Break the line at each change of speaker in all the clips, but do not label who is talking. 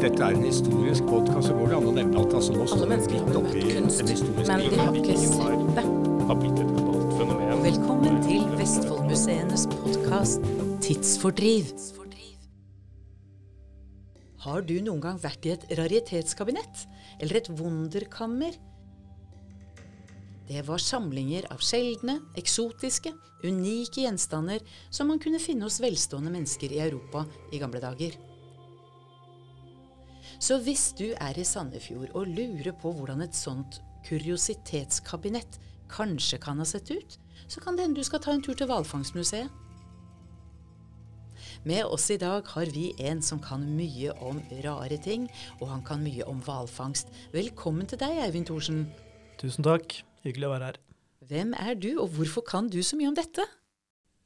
dette er en historisk podkast, så går det an å nevne at altså, nå
Alle
står vi
mennesker har
midt oppi
møtt kunst,
en historisk
men de har ikke sett det.
har, har blitt et globalt fenomen.
Velkommen til Vestfoldmuseenes podkast Tidsfordriv. Har du noen gang vært i et raritetskabinett? Eller et wunderkammer? Det var samlinger av sjeldne, eksotiske, unike gjenstander som man kunne finne hos velstående mennesker i Europa i gamle dager. Så hvis du er i Sandefjord og lurer på hvordan et sånt kuriositetskabinett kanskje kan ha sett ut, så kan det hende du skal ta en tur til Hvalfangstmuseet. Med oss i dag har vi en som kan mye om rare ting, og han kan mye om hvalfangst. Velkommen til deg, Eivind Thorsen.
Tusen takk. Hyggelig å være her.
Hvem er du, og hvorfor kan du så mye om dette?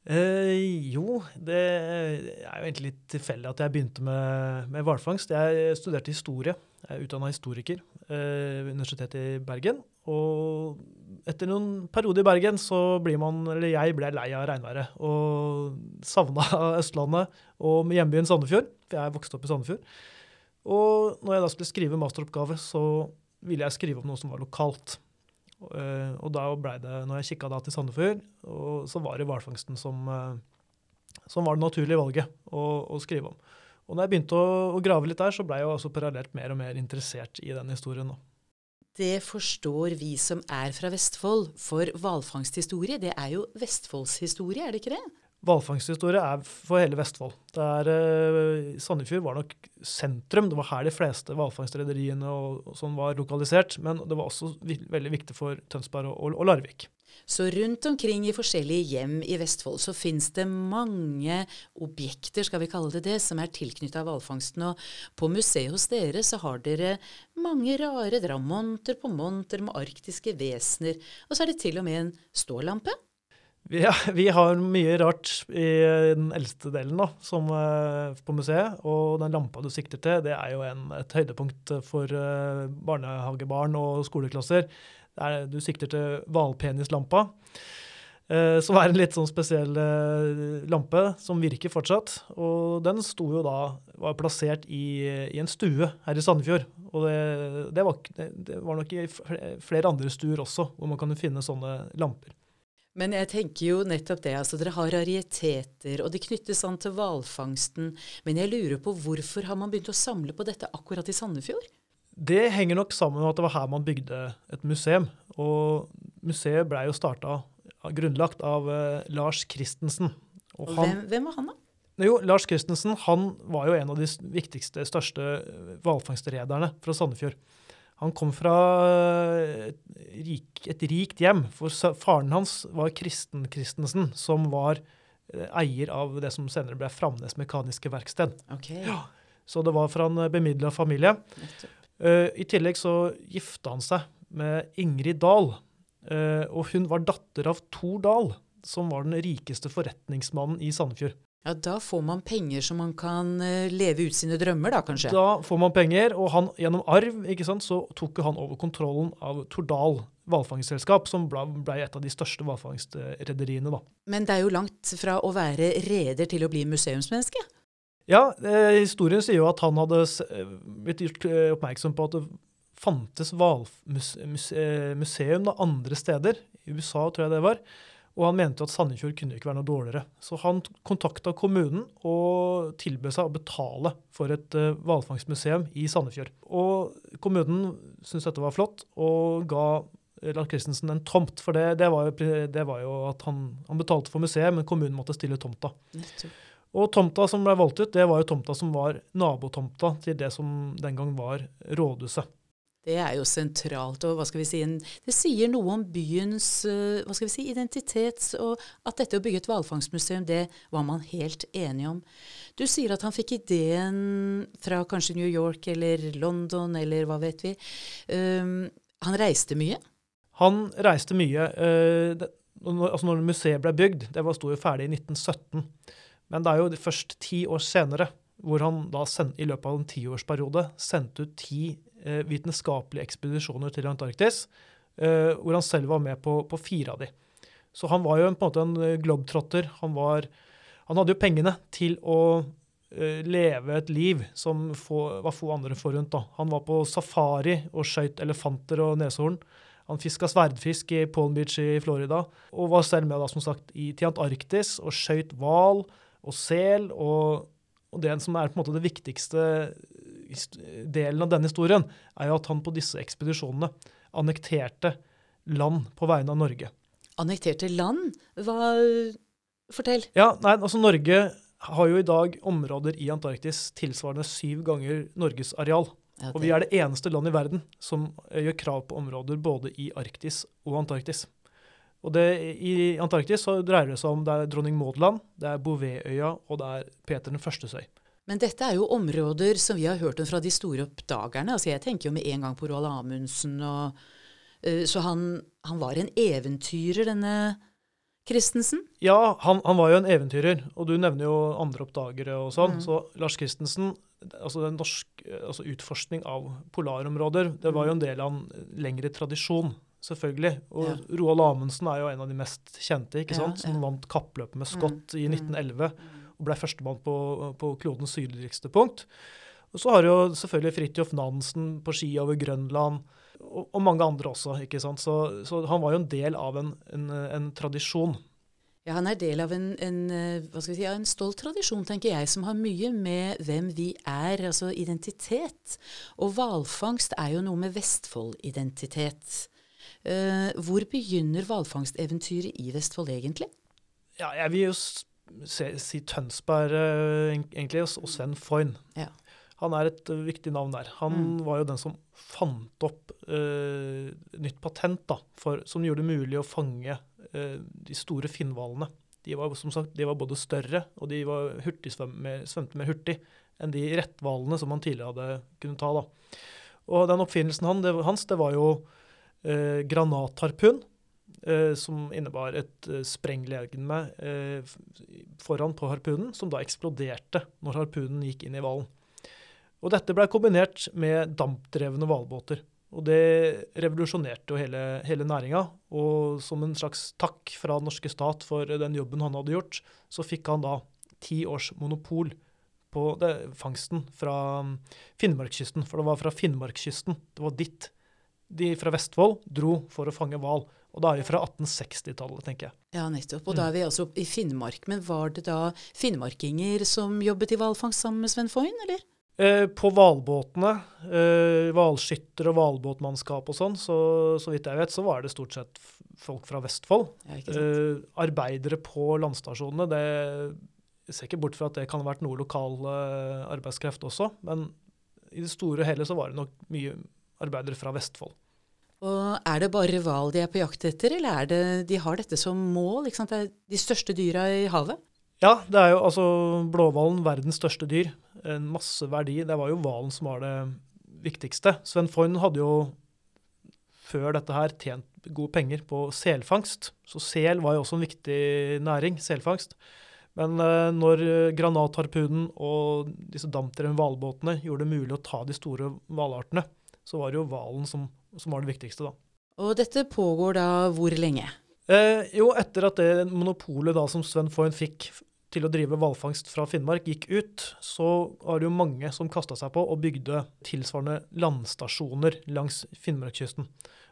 Eh, jo, det er jo egentlig litt tilfeldig at jeg begynte med, med hvalfangst. Jeg studerte historie. Jeg er utdanna historiker eh, ved Universitetet i Bergen. Og etter noen perioder i Bergen så blir man, eller jeg ble lei av regnværet og savna Østlandet og hjembyen Sandefjord, for jeg er vokst opp i Sandefjord. Og når jeg da skulle skrive masteroppgave, så ville jeg skrive om noe som var lokalt. Uh, og da ble det, når jeg kikka til Sandefjord, så var det hvalfangsten som, uh, som var det naturlige valget å, å, skrive om. Og når jeg begynte å, å grave litt der, så ble jeg også parallelt mer og mer interessert i den historien. Da.
Det forstår vi som er fra Vestfold, for hvalfangsthistorie, det er jo Vestfoldshistorie, er det ikke det?
Hvalfangsthistorie er for hele Vestfold. Er, uh, Sandefjord var nok sentrum. Det var her de fleste hvalfangstrederiene og, og sånn var lokalisert. Men det var også veldig viktig for Tønsberg og, og, Larvik.
Så rundt omkring i forskjellige hjem i Vestfold så finnes det mange objekter, skal vi kalle det det, som er tilknytta hvalfangsten. Og på museet hos dere så har dere mange rare dramonter på monter med arktiske vesener. Og så er det til og med en stålampe.
Ja, vi, har mye rart i den eldste delen da, som, uh, på museet. Og den lampa du sikter til, det er jo en, et høydepunkt for uh, barnehagebarn og skoleklasser. Er, du sikter til hvalpenislampa, uh, som er en litt sånn spesiell lampe som virker fortsatt. Og den sto jo da, var plassert i, i en stue her i Sandefjord. Og det, det, var, det var nok i flere andre stuer også, hvor man kan finne sånne lamper.
Men jeg tenker jo nettopp det. altså Dere har rariteter, og det knyttes an til hvalfangsten. Men jeg lurer på hvorfor har man begynt å samle på dette akkurat i Sandefjord?
Det henger nok sammen med at det var her man bygde et museum. Og museet blei jo starta, grunnlagt av uh, Lars Christensen.
Og han, hvem, hvem, var han, da?
Jo, Lars Christensen han var jo en av de viktigste, største hvalfangstrederne fra Sandefjord. Han kom fra et, rik, et rikt hjem, for faren hans var Kristen Christensen, som var eh, eier av det som senere ble Framnes Mekaniske Verksted.
Okay.
Ja, så det var fra en bemidla familie. Uh, I tillegg så gifta han seg med Ingrid Dahl, uh, og hun var datter av Tor Dahl, som var den rikeste forretningsmannen i Sandefjord.
Ja, Da får man penger så man kan uh, leve ut sine drømmer, da kanskje?
Da får man penger, og han, gjennom arv ikke sant, så tok han over kontrollen av Tordal hvalfangstselskap, som ble, ble, et av de største hvalfangstrederiene.
Men det er jo langt fra å være reder til å bli museumsmenneske?
Ja, eh, historien sier jo at han hadde eh, blitt gjort eh, oppmerksom på at det fantes hvalmuseum eh, andre steder. I USA, tror jeg det var. Og han mente at Sandefjord kunne ikke være noe dårligere. Så han kontakta kommunen og tilbød seg å betale for et uh, hvalfangstmuseum i Sandefjord. Og kommunen syntes dette var flott og ga Lars Christensen en tomt. For det, det, var, jo, det var, jo, at han, han, betalte for museet, men kommunen måtte stille tomta. Og tomta som ble valgt ut, det var jo tomta som var nabotomta til det som den gang var rådhuset.
Det er jo sentralt, og hva skal vi si, det sier noe om byens uh, hva skal vi si, identitet, og at dette å bygge et hvalfangstmuseum, det var man helt enig om. Du sier at han fikk ideen fra kanskje New York eller London, eller hva vet vi. Um, han reiste mye?
Han reiste mye. Uh, det, altså når museet ble bygd, det var sto jo ferdig i 1917. Men det er jo først ti år senere hvor han da send, i løpet av en tiårsperiode sendte ut ti eh, vitenskapelige ekspedisjoner til Antarktis, eh, hvor han selv var med på, på fire av de. Så han var jo en, på en måte en eh, globetrotter. Han, var, han hadde jo pengene til å eh, leve et liv som få, var få andre forunt. da. Han var på safari og skøyt elefanter og neshorn. Han fiska sverdfisk i Palm Beach i Florida, og var selv med da, som sagt, i, til Antarktis og skøyt hval og sel. Og, og det som er på en måte det viktigste delen av denne historien, er jo at han på disse ekspedisjonene annekterte land på vegne av Norge.
Annekterte land? Hva Fortell.
Ja, nei, altså Norge har jo i dag områder i Antarktis tilsvarende syv ganger Norges areal.
Okay.
Og vi er det eneste land i verden som eh, gjør krav på områder både i Arktis og Antarktis. Og det, I Antarktis så dreier det seg om det er dronning Maud land, det er Bouvetøya og det er Peter den førstes øy.
Men dette er jo områder som vi har hørt om fra de store oppdagerne. Altså Jeg tenker jo med en gang på Roald Amundsen. Og, uh, så han, han var en eventyrer, denne Christensen.
Ja, han, han var jo en eventyrer, og du nevner jo andre oppdagere og sånn.
Mm.
Så Lars Christensen, altså den norsk altså utforskning av polarområder, det var jo en del av en lengre tradisjon, selvfølgelig. Og
Ja.
Roald Amundsen er jo en av de mest kjente, ikke sant? Som
ja.
vant kappløpet med Scott i
Mm.
1911, og ble førstemann på, på klodens sydligste punkt. Og så har jo selvfølgelig Fridtjof Nansen på ski over Grønland, og, og mange andre også, ikke sant. Så, så han var jo en del av en, en, en tradisjon.
Ja, Han er del av en, en, eh, si, en stolt tradisjon, tenker jeg, som har mye med hvem vi er, altså identitet. Og hvalfangst er jo noe med Vestfold-identitet. Eh, hvor begynner hvalfangsteventyret i Vestfold egentlig?
Ja, jeg vil jo si Tønsberg eh, egentlig, og Sven Foyn.
Ja.
Han er et eh, viktig navn der. Han
Mm.
var jo den som fant opp uh, nytt patent da, for, som gjorde det mulig å fange uh, de store finnhvalene. De var som sagt, de var både større og de var mer, svømte mer hurtig enn de retthvalene som han tidligere hadde kunnet ta. Da. Og den oppfinnelsen hans det var jo uh, granatharpun, som innebar et eh, sprenglegeme eh, foran på harpunen, som da eksploderte når harpunen gikk inn i hvalen. Dette ble kombinert med dampdrevne hvalbåter. Og det revolusjonerte jo hele, hele næringa. Og som en slags takk fra den norske stat for den jobben han hadde gjort, så fikk han da ti års monopol på det, fangsten fra um, Finnmarkskysten. For det var fra Finnmarkskysten. Det var ditt de fra Vestfold dro for å fange hval. Og da er vi fra 1860-tallet, tenker jeg.
Ja, nettopp. Og da er vi altså i Finnmark. Men var det da finnmarkinger som jobbet i hvalfangst sammen med Sven Foyn, eller?
Eh, på hvalbåtene, eh, hvalskytter og hvalbåtmannskap og sånn, så, så vidt jeg vet, så var det stort sett folk fra Vestfold.
Ja.
Eh, arbeidere på landstasjonene, det jeg ser ikke bort fra at det kan ha vært noe lokal eh, arbeidskreft også, men i det store og hele så var det nok mye arbeidere fra Vestfold.
Og er det bare hval de er på jakt etter, eller er det, de har dette som mål? Ikke sant? Det er de største dyra i havet?
Ja, det er jo altså blåhvalen, verdens største dyr. En masse verdi. Det var jo hvalen som var det viktigste. Sven Foyn hadde jo før dette her tjent gode penger på selfangst. Så sel var jo også en viktig næring, selfangst. Men eh, når granatharpunen og disse dampdrevne hvalbåtene gjorde det mulig å ta de store hvalartene, så var det jo hvalen som, som var det viktigste, da.
Og dette pågår da hvor lenge?
Eh, jo, etter at det monopolet da som Sven Foyn fikk til å drive hvalfangst fra Finnmark gikk ut, så var det jo mange som kasta seg på og bygde tilsvarende landstasjoner langs Finnmarkskysten.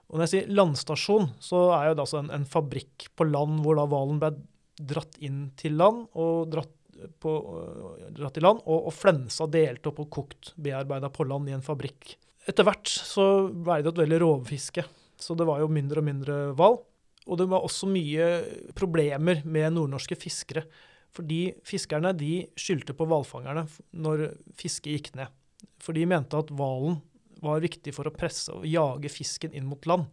Og når jeg sier landstasjon, så er det altså en, en fabrikk på land hvor da hvalen ble dratt inn til land og dratt, på, øh, dratt i land, og, og flensa delt opp og kokt, bearbeida på land i en fabrikk. Etter hvert så ble det et veldig rovfiske, så det var jo mindre og mindre hval. Og det var også mye problemer med nordnorske fiskere. Fordi fiskerne de skyldte på hvalfangerne når fisket gikk ned. For de mente at hvalen var viktig for å presse og jage fisken inn mot land.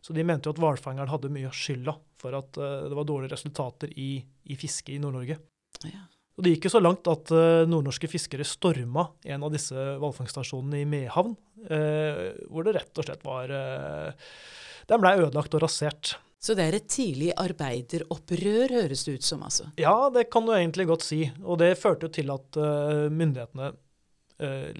Så de mente jo at hvalfangeren hadde mye av skylda for at eh, det var dårlige resultater i, i fisket i Nord-Norge.
Ja.
Og det gikk jo så langt at eh, nordnorske fiskere storma en av disse hvalfangststasjonene i Mehamn, eh, hvor det rett og slett var eh, Den blei ødelagt og rasert.
Så det er et tidlig arbeideropprør, høres det ut som, altså.
Ja, det kan du egentlig godt si. Og det førte jo til at myndighetene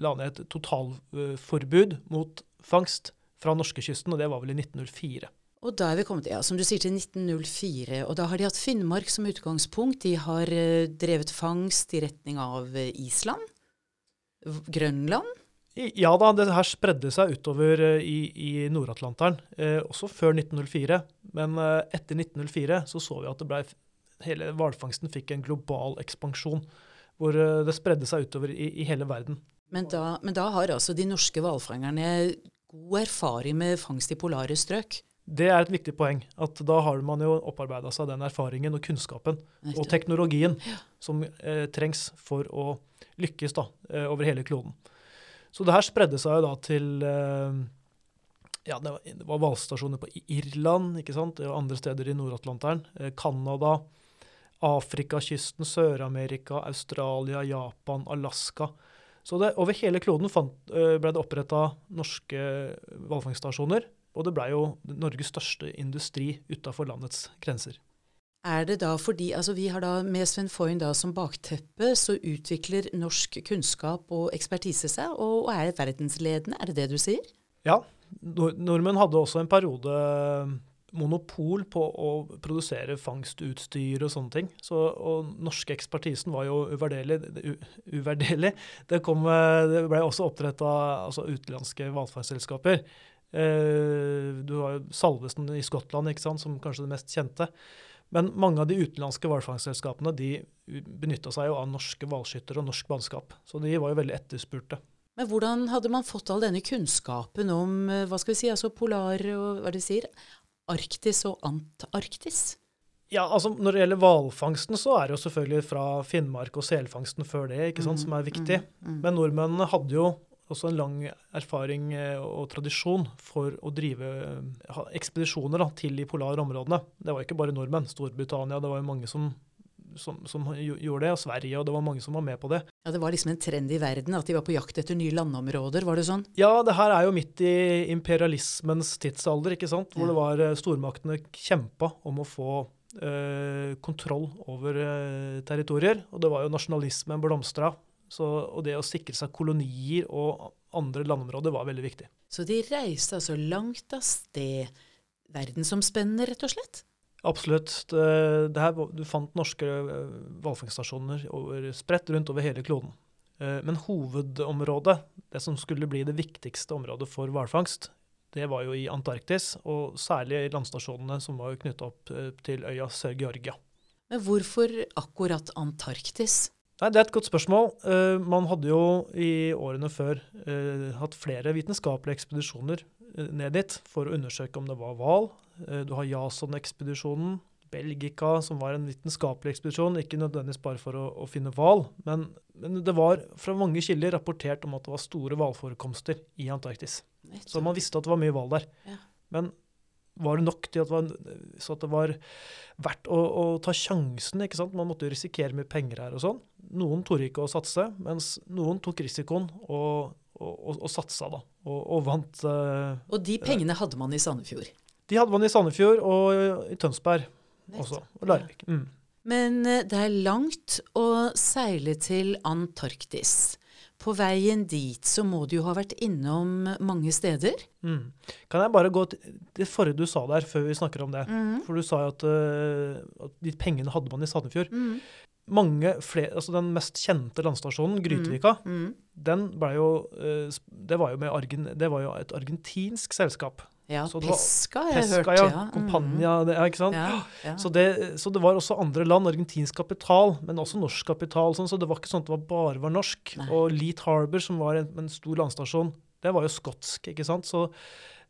la ned et totalforbud mot fangst fra norskekysten, og det var vel i 1904.
Og da er vi kommet ja, som du sier, til 1904. Og da har de hatt Finnmark som utgangspunkt. De har uh, drevet fangst i retning av eh, Island. Grønland.
I- Ja da, det her spredde seg utover eh, i, i Nord-Atlanteren, også før 1904. Men etter 1904 så så vi at det ble, hele hvalfangsten fikk en global ekspansjon, hvor det spredde seg utover i, i hele verden.
Men da, men da har altså de norske hvalfangerne god erfaring med fangst i polare strøk.
Det er et viktig poeng, at da har man jo opparbeida seg den erfaringen og kunnskapen og
teknologien
teknologien som eh, trengs for å lykkes da, eh, over hele kloden. Så det her spredde seg jo da til eh, ja, det var, hvalstasjoner på Irland ikke sant? og andre steder i Nord-Atlanteren. Eh, Canada, Afrikakysten, Sør-Amerika, Australia, Japan, Alaska. Så det, over hele kloden fant, eh, ble det oppretta norske hvalfangststasjoner. Og det ble jo Norges største industri utafor landets grenser.
Er det da fordi altså Vi har da med Sven Foyn da som bakteppe, så utvikler norsk kunnskap og ekspertise seg, og, og er verdensledende, er det det du sier?
Ja, Nord nordmenn hadde også en periode monopol på å produsere fangstutstyr og sånne ting. Så, og norske ekspertisen var jo uvurderlig. uvurderlig. Det, kom, eh, det ble også oppretta altså utenlandske hvalfangstselskaper. Eh, du har jo Salvesen i Skottland, ikke sant, som kanskje det mest kjente. Men mange av de utenlandske hvalfangstselskapene de benytta seg jo av norske hvalskyttere og norsk mannskap. Så de var jo veldig etterspurte.
Men hvordan hadde man fått all denne kunnskapen om eh, hva skal vi si, altså polar og hva det sier, Arktis og Antarktis?
Ja, altså Når det gjelder hvalfangsten, så er det jo selvfølgelig fra Finnmark og selfangsten før det ikke sant, som er viktig.
Mm.
Men nordmennene hadde jo også en lang erfaring eh, og tradisjon for å drive eh, ekspedisjoner da, til de polare områdene. Det var ikke bare nordmenn. Storbritannia, det var jo mange som, som, som gjorde det, og Sverige, og det var mange som var med på det.
Ja, Det var liksom en trend i verden at de var på jakt etter nye landområder, var det sånn?
Ja, det her er jo midt i imperialismens tidsalder, ikke sant? hvor det var eh, stormaktene kjempa om å få eh, kontroll over territorier. Og det var jo nasjonalismen blomstra. Så, og det å sikre seg kolonier og andre landområder var veldig viktig.
Så de reiste altså langt av sted. Verdensomspennende, rett og slett?
Absolutt. Det, det her, du fant norske eh, hvalfangststasjoner spredt rundt over hele kloden. Eh, Men hovedområdet, det som skulle bli det viktigste området for hvalfangst, det var jo i Antarktis, og særlig i landstasjonene som var knytta opp eh, til øya Sør-Georgia.
Men hvorfor akkurat Antarktis?
Nei, Det er et godt spørsmål. Uh, man hadde jo i årene før uh, hatt flere vitenskapelige ekspedisjoner eh, ned dit for å undersøke om det var hval. Uh, du har Jason-ekspedisjonen, Belgica, som var en vitenskapelig ekspedisjon. Ikke nødvendigvis bare for å, å finne hval, men, men det var fra mange kilder rapportert om at det var store hvalforekomster i Antarktis. Så man visste at det var mye hval der.
Ja.
Men var det nok til at det var, så at det var verdt å, å ta sjansen? ikke sant? Man måtte jo risikere mye penger her og sånn. Noen torde ikke å satse, mens noen tok risikoen og, og, og, og satsa, da. Og, vant. Uh,
Og de pengene hadde man i Sandefjord.
de hadde man i Sandefjord og i Tønsberg også, og Larvik. Mm.
Men eh, det er langt å seile til Antarktis. På veien dit så må du jo ha vært innom mange steder.
Mm. Kan jeg bare gå til det forrige du sa der, før vi snakker om det? For du sa jo at, uh, at de pengene hadde man i Sandefjord. Mange flere, altså Den mest kjente landstasjonen, Grytevika,
Mm.
den ble jo, eh, det var jo, med Argen, det var jo et argentinsk selskap.
Ja,
Så var
Pesca har jeg
Pesca,
hørte,
ja.
Mm.
Compania, det, ja, ikke sant?
Ja, ja.
Så, det, så det var også andre land, argentinsk kapital, men også norsk kapital. Sånn, så det var ikke sånn at det var bare var norsk.
Nei.
Og Leat Harbour, som var en, en stor landstasjon, det var jo skotsk. ikke sant? Så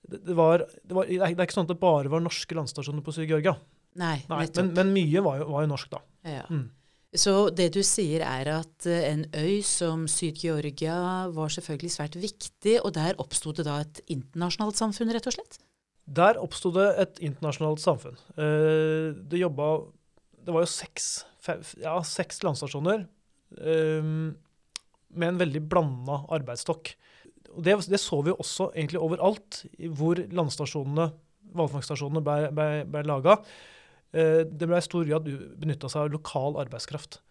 det, det, var, det, var, det er ikke sånn at det bare var norske landstasjoner på Sør-Georgia.
Nei,
Nei. Men, men mye var jo, var jo norsk, da.
Ja.
Mm.
Så det du sier er at eh, en øy som Syd-Georgia var selvfølgelig svært viktig, og der oppsto det da et internasjonalt samfunn, rett og slett?
Der oppsto det et internasjonalt samfunn. Eh, det jobba Det var jo seks, fem, ja, seks landstasjoner eh, med en veldig blanda arbeidsstokk. Det, det så vi jo også egentlig overalt hvor landstasjonene, hvalfangststasjonene, ble, ble, ble laga. Eh, det ble i stor grad benytta seg av lokal arbeidskraft.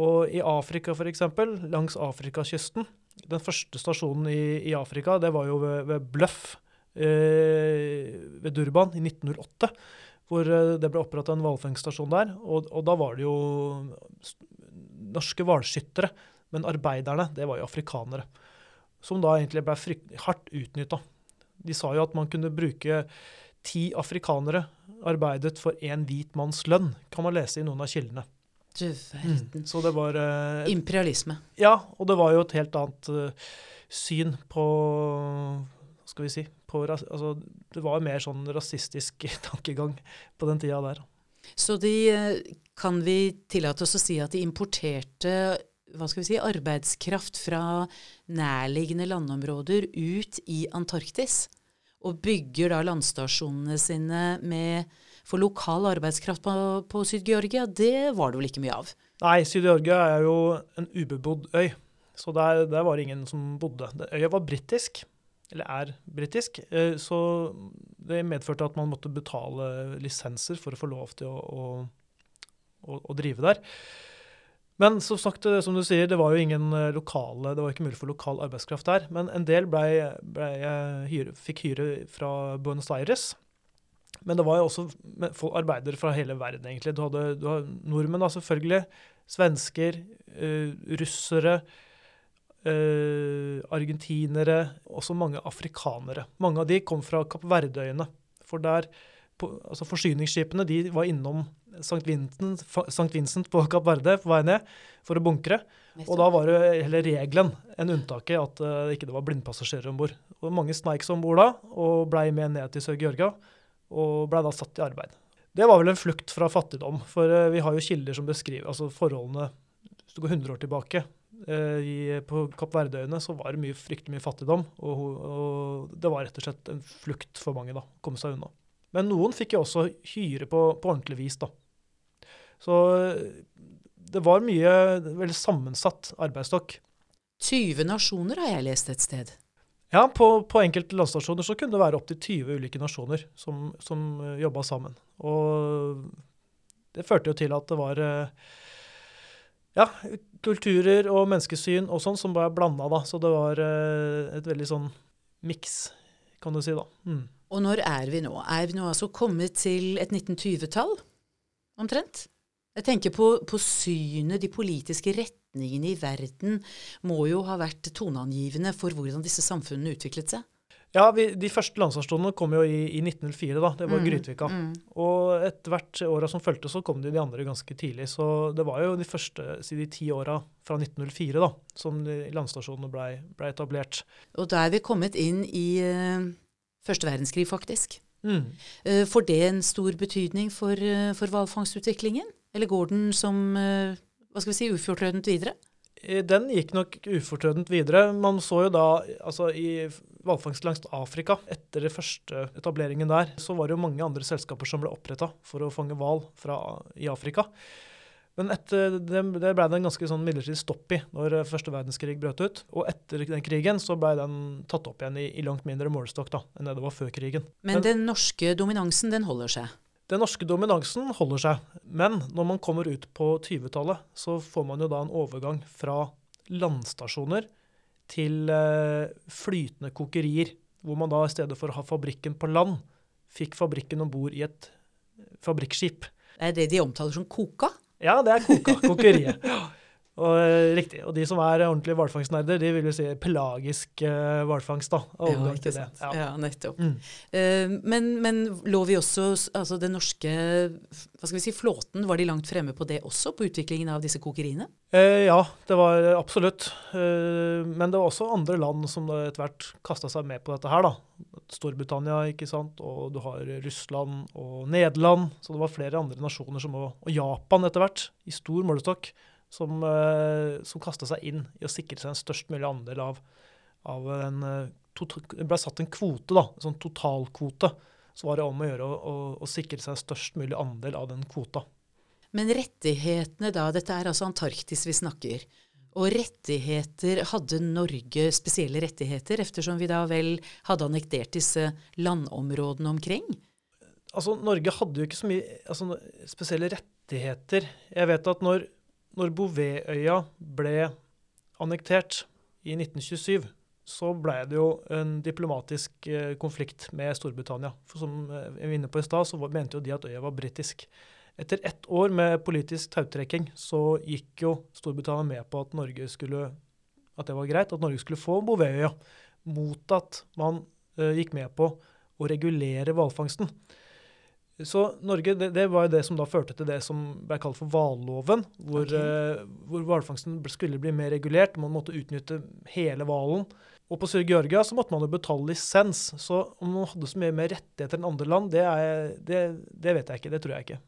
Og i Afrika f.eks., langs Afrikakysten Den første stasjonen i, i Afrika det var jo ved, ved Bløff eh, ved Durban i 1908. Hvor eh, det ble oppretta en hvalfangststasjon der. Og, og da var det jo norske hvalskyttere. Men arbeiderne, det var jo afrikanere. Som da egentlig ble hardt utnytta. De sa jo at man kunne bruke ti afrikanere arbeidet for én hvit manns lønn, kan man lese i noen av kildene.
Du verden.
Så det var eh,
Imperialisme.
Ja, og det var jo et helt annet eh, syn på Hva skal vi si på, altså, Det var mer sånn rasistisk tankegang på den tida der.
Så de eh, kan vi tillate oss å si at de importerte hva skal vi si, arbeidskraft fra nærliggende landområder ut i Antarktis? Og bygger da landstasjonene sine med for lokal arbeidskraft på, på Syd-Georgia? Det var det vel ikke mye av?
Nei, Syd-Georgia er jo en ubebodd øy, så der, der var det ingen som bodde. Øya var britisk, eller er britisk, eh, så det medførte at man måtte betale lisenser for å få lov til å, å, å, å drive der. Men som sagt, eh, som du sier, det var jo ingen eh, lokale, det var ikke mulig for lokal arbeidskraft der. Men en del ble, ble, eh, hyre, fikk hyre fra Buenos Aires. Men det var jo også arbeidere fra hele verden, egentlig. Du hadde, du hadde nordmenn, da, selvfølgelig. Svensker, uh, russere, Uh, argentinere, også mange afrikanere. Mange av de kom fra Kapp Verdøyene. For der, på, altså forsyningsskipene de var innom St. Vincent, St. Vincent på Kapp Verde på vei ned for å bunkre. Og da var det hele regelen enn unntaket at det ikke var blindpassasjerer om bord. Mange sneik om bord da, og blei med ned til Sør-Georgia, og blei da satt i arbeid. Det var vel en flukt fra fattigdom, for uh, vi har jo kilder som beskriver altså forholdene Hvis du går 100 år tilbake, eh, i, på Kapp Verdøyene, så var det mye, fryktelig mye fattigdom. Og, og det var rett og slett en flukt for mange, da. Komme seg unna. Men noen fikk jo også hyre på, på ordentlig vis, da. Så eh, det var mye veldig sammensatt arbeidsstokk.
20 nasjoner har jeg lest et sted.
Ja, på, på enkelte landstasjoner så kunne det være opptil 20 ulike nasjoner som, som jobba sammen. Og det førte jo til at det var eh, ja, kulturer og menneskesyn og sånn som var blanda, da. Så det var eh, et veldig sånn miks, kan du si, da. Mm.
Og når er vi nå? Er vi nå altså kommet til et 1920-tall, omtrent? Jeg tenker på, på synet, de politiske retningene i verden må jo ha vært toneangivende for hvordan disse samfunnene utviklet seg.
Ja, vi, de første landstasjonene kom jo i, i 1904, da. Det var
Mm,
Grytvika.
mm.
Og etter hvert åra som fulgte, så kom de, de andre ganske tidlig. Så det var jo de første si de ti åra fra 1904 da, som landstasjonene blei ble etablert.
Og da er vi kommet inn i eh, første verdenskrig, faktisk.
Mm.
Uh, får det en stor betydning for, uh, for hvalfangstutviklingen? Eller går den som uh, hva skal vi si, ufortrødent videre?
Den gikk nok ufortrødent videre. Man så jo da altså i hvalfangst langs Afrika, etter den første etableringen der, så var det jo mange andre selskaper som ble oppretta for å fange hval i Afrika. Men etter det, det ble det en ganske sånn midlertidig stopp i når eh, første verdenskrig brøt ut. Og etter den krigen så ble den tatt opp igjen i, i langt mindre målestokk da, enn det det var før krigen.
Men
Men-
den norske dominansen, den holder seg.
Den norske dominansen holder seg, men når man kommer ut på 20-tallet, så får man jo da en overgang fra landstasjoner til eh, flytende kokerier, hvor man da i stedet for å ha fabrikken på land, fikk fabrikken om bord i et fabrikkskip.
Det er det de omtaler som koka.
Ja, det er koka, kokeriet. Og, eh, riktig. Og de som er ordentlige hvalfangstnerder, de vil jo si pelagisk eh, hvalfangst. da. ja, ikke sant.
Ja,
Ja.
nettopp.
Mm.
Uh, men, men lå vi også Altså den norske hva skal vi si, flåten, var de langt fremme på det også, på utviklingen av disse kokeriene?
Uh, ja, det var absolutt. Men det var også andre land som etter hvert kasta seg med på dette her. da. Storbritannia, ikke sant, og du har Russland og Nederland. Så det var flere andre nasjoner, som, også, og Japan etter hvert, i stor målestokk, som, uh, som kasta seg inn i å sikre seg en størst mulig andel av, av en eh, Det ble satt en kvote, da, en sånn totalkvote. Så var det om å gjøre å, å, å sikre seg en størst mulig andel av den kvota.
Men rettighetene da, dette er altså Antarktis vi snakker. Og rettigheter, hadde Norge spesielle rettigheter, eftersom vi da vel hadde annektert disse landområdene omkring?
altså Norge hadde jo ikke så mye altså, spesielle rettigheter. Jeg vet at når, når Bouvetøya ble annektert i 1927, så ble det jo en diplomatisk eh, konflikt med Storbritannia. For som eh, jeg var inne på i stad, så mente jo de at øya var britisk. Etter ett år med politisk tautrekking så gikk jo Storbritannia med på at Norge skulle at det var greit, at Norge skulle få Bouvetøya, mot at man uh, gikk med på å regulere hvalfangsten. Så Norge, det, det var jo det som da førte til det som ble kalt for hvalloven, hvor, eh, hvalfangsten skulle bli mer regulert. Man måtte utnytte hele hvalen. Og på Sør-Georgia så måtte man jo betale lisens. Så om man hadde så mye mer rettigheter enn andre land, det, er, det, det vet jeg ikke. Det tror jeg ikke.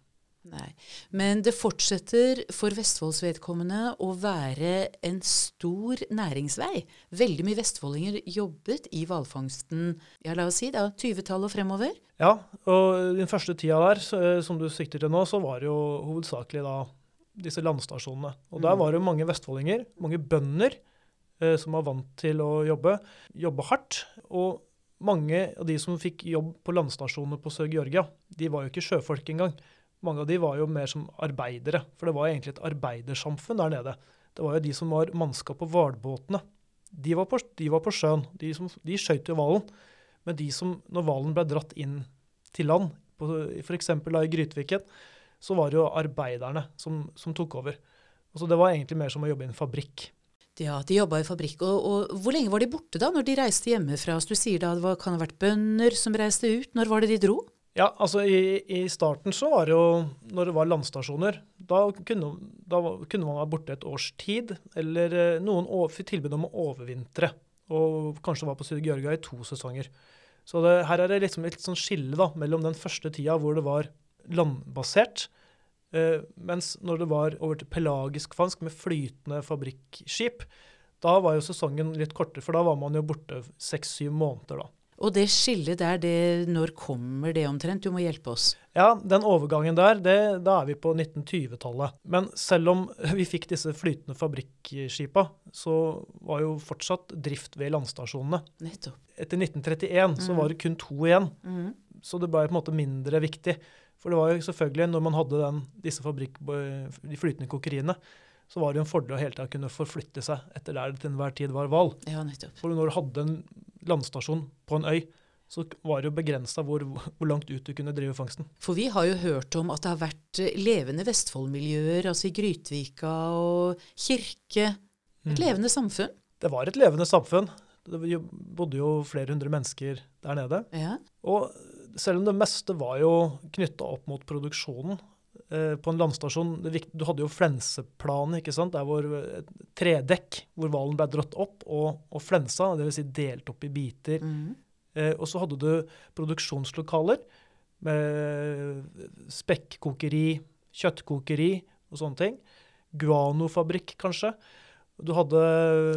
Nei. Men det fortsetter for Vestfolds vedkommende å være en stor næringsvei. Veldig mye vestfoldinger jobbet i hvalfangsten ja, la oss si da, 20-tallet og fremover.
Ja, og den første tida der, eh, som du sikter til nå, så var det jo hovedsakelig da disse landstasjonene. Og der
Mm.
var det jo mange vestfoldinger, mange bønder, eh, som var vant til å jobbe, jobbe hardt. Og mange av de som fikk jobb på landstasjonene på Sør-Georgia, de var jo ikke sjøfolk engang. Mange av de var jo mer som arbeidere, for det var egentlig et arbeidersamfunn der nede. Det var jo de som var mannskap på hvalbåtene. De, de var på sjøen. De, som- de skøyt jo hvalen. Men de som, når hvalen ble dratt inn til land, f.eks. i Grytviken, så var det jo arbeiderne som, som tok over. Så det var egentlig mer som å jobbe i en fabrikk.
Ja, de jobba i fabrikk. Og, og hvor lenge var de borte da, når de reiste hjemmefra? Så du sier da det var, kan ha vært bønder som reiste ut. Når var det de dro?
Ja, altså i, i starten så var det jo, når det var landstasjoner, da kunne, da kunne man være borte et års tid, eller eh, noen fikk tilbud om å overvintre, og kanskje var på Syd Georgia i to sesonger. Så det, her er det liksom et sånn skille da, mellom den første tida hvor det var landbasert, eh, mens når det var over til pelagisk fangst med flytende fabrikkskip, da var jo sesongen litt kortere, for da var man jo borte seks-syv måneder da.
Og det skillet der, det, når kommer det omtrent? Du må hjelpe oss.
Ja, den overgangen der, det, da er vi på 1920-tallet. Men selv om vi fikk disse flytende fabrikkskipa, så var jo fortsatt drift ved landstasjonene.
Nettopp.
Etter 1931 så
Mhm.
var det kun to igjen,
mm.
så det ble på en måte mindre viktig. For det var jo selvfølgelig, når man hadde den, disse fabrikk, de flytende kokeriene, så var det jo en fordel å hele tiden kunne forflytte seg etter der det til enhver tid var hval.
Ja, nettopp.
For når du hadde en landstasjon på en øy, så var det jo begrensa hvor, hvor langt ut du kunne drive fangsten.
For vi har jo hørt om at det har vært eh, levende Vestfold-miljøer, altså i Grytvika og Kirke. Et
Mm.
levende samfunn.
Det var et levende samfunn. Det bodde jo flere hundre mennesker der nede.
Ja.
Og selv om det meste var jo knytta opp mot produksjonen på en landstasjon Du hadde jo flenseplanet, ikke sant? Der hvor et tredekk hvor hvalen ble dratt opp og, og flensa, dvs. Si delt opp i biter.
Mm.
Eh, og så hadde du produksjonslokaler med spekkokeri, kjøttkokeri og sånne ting. Guanofabrikk, kanskje. Du hadde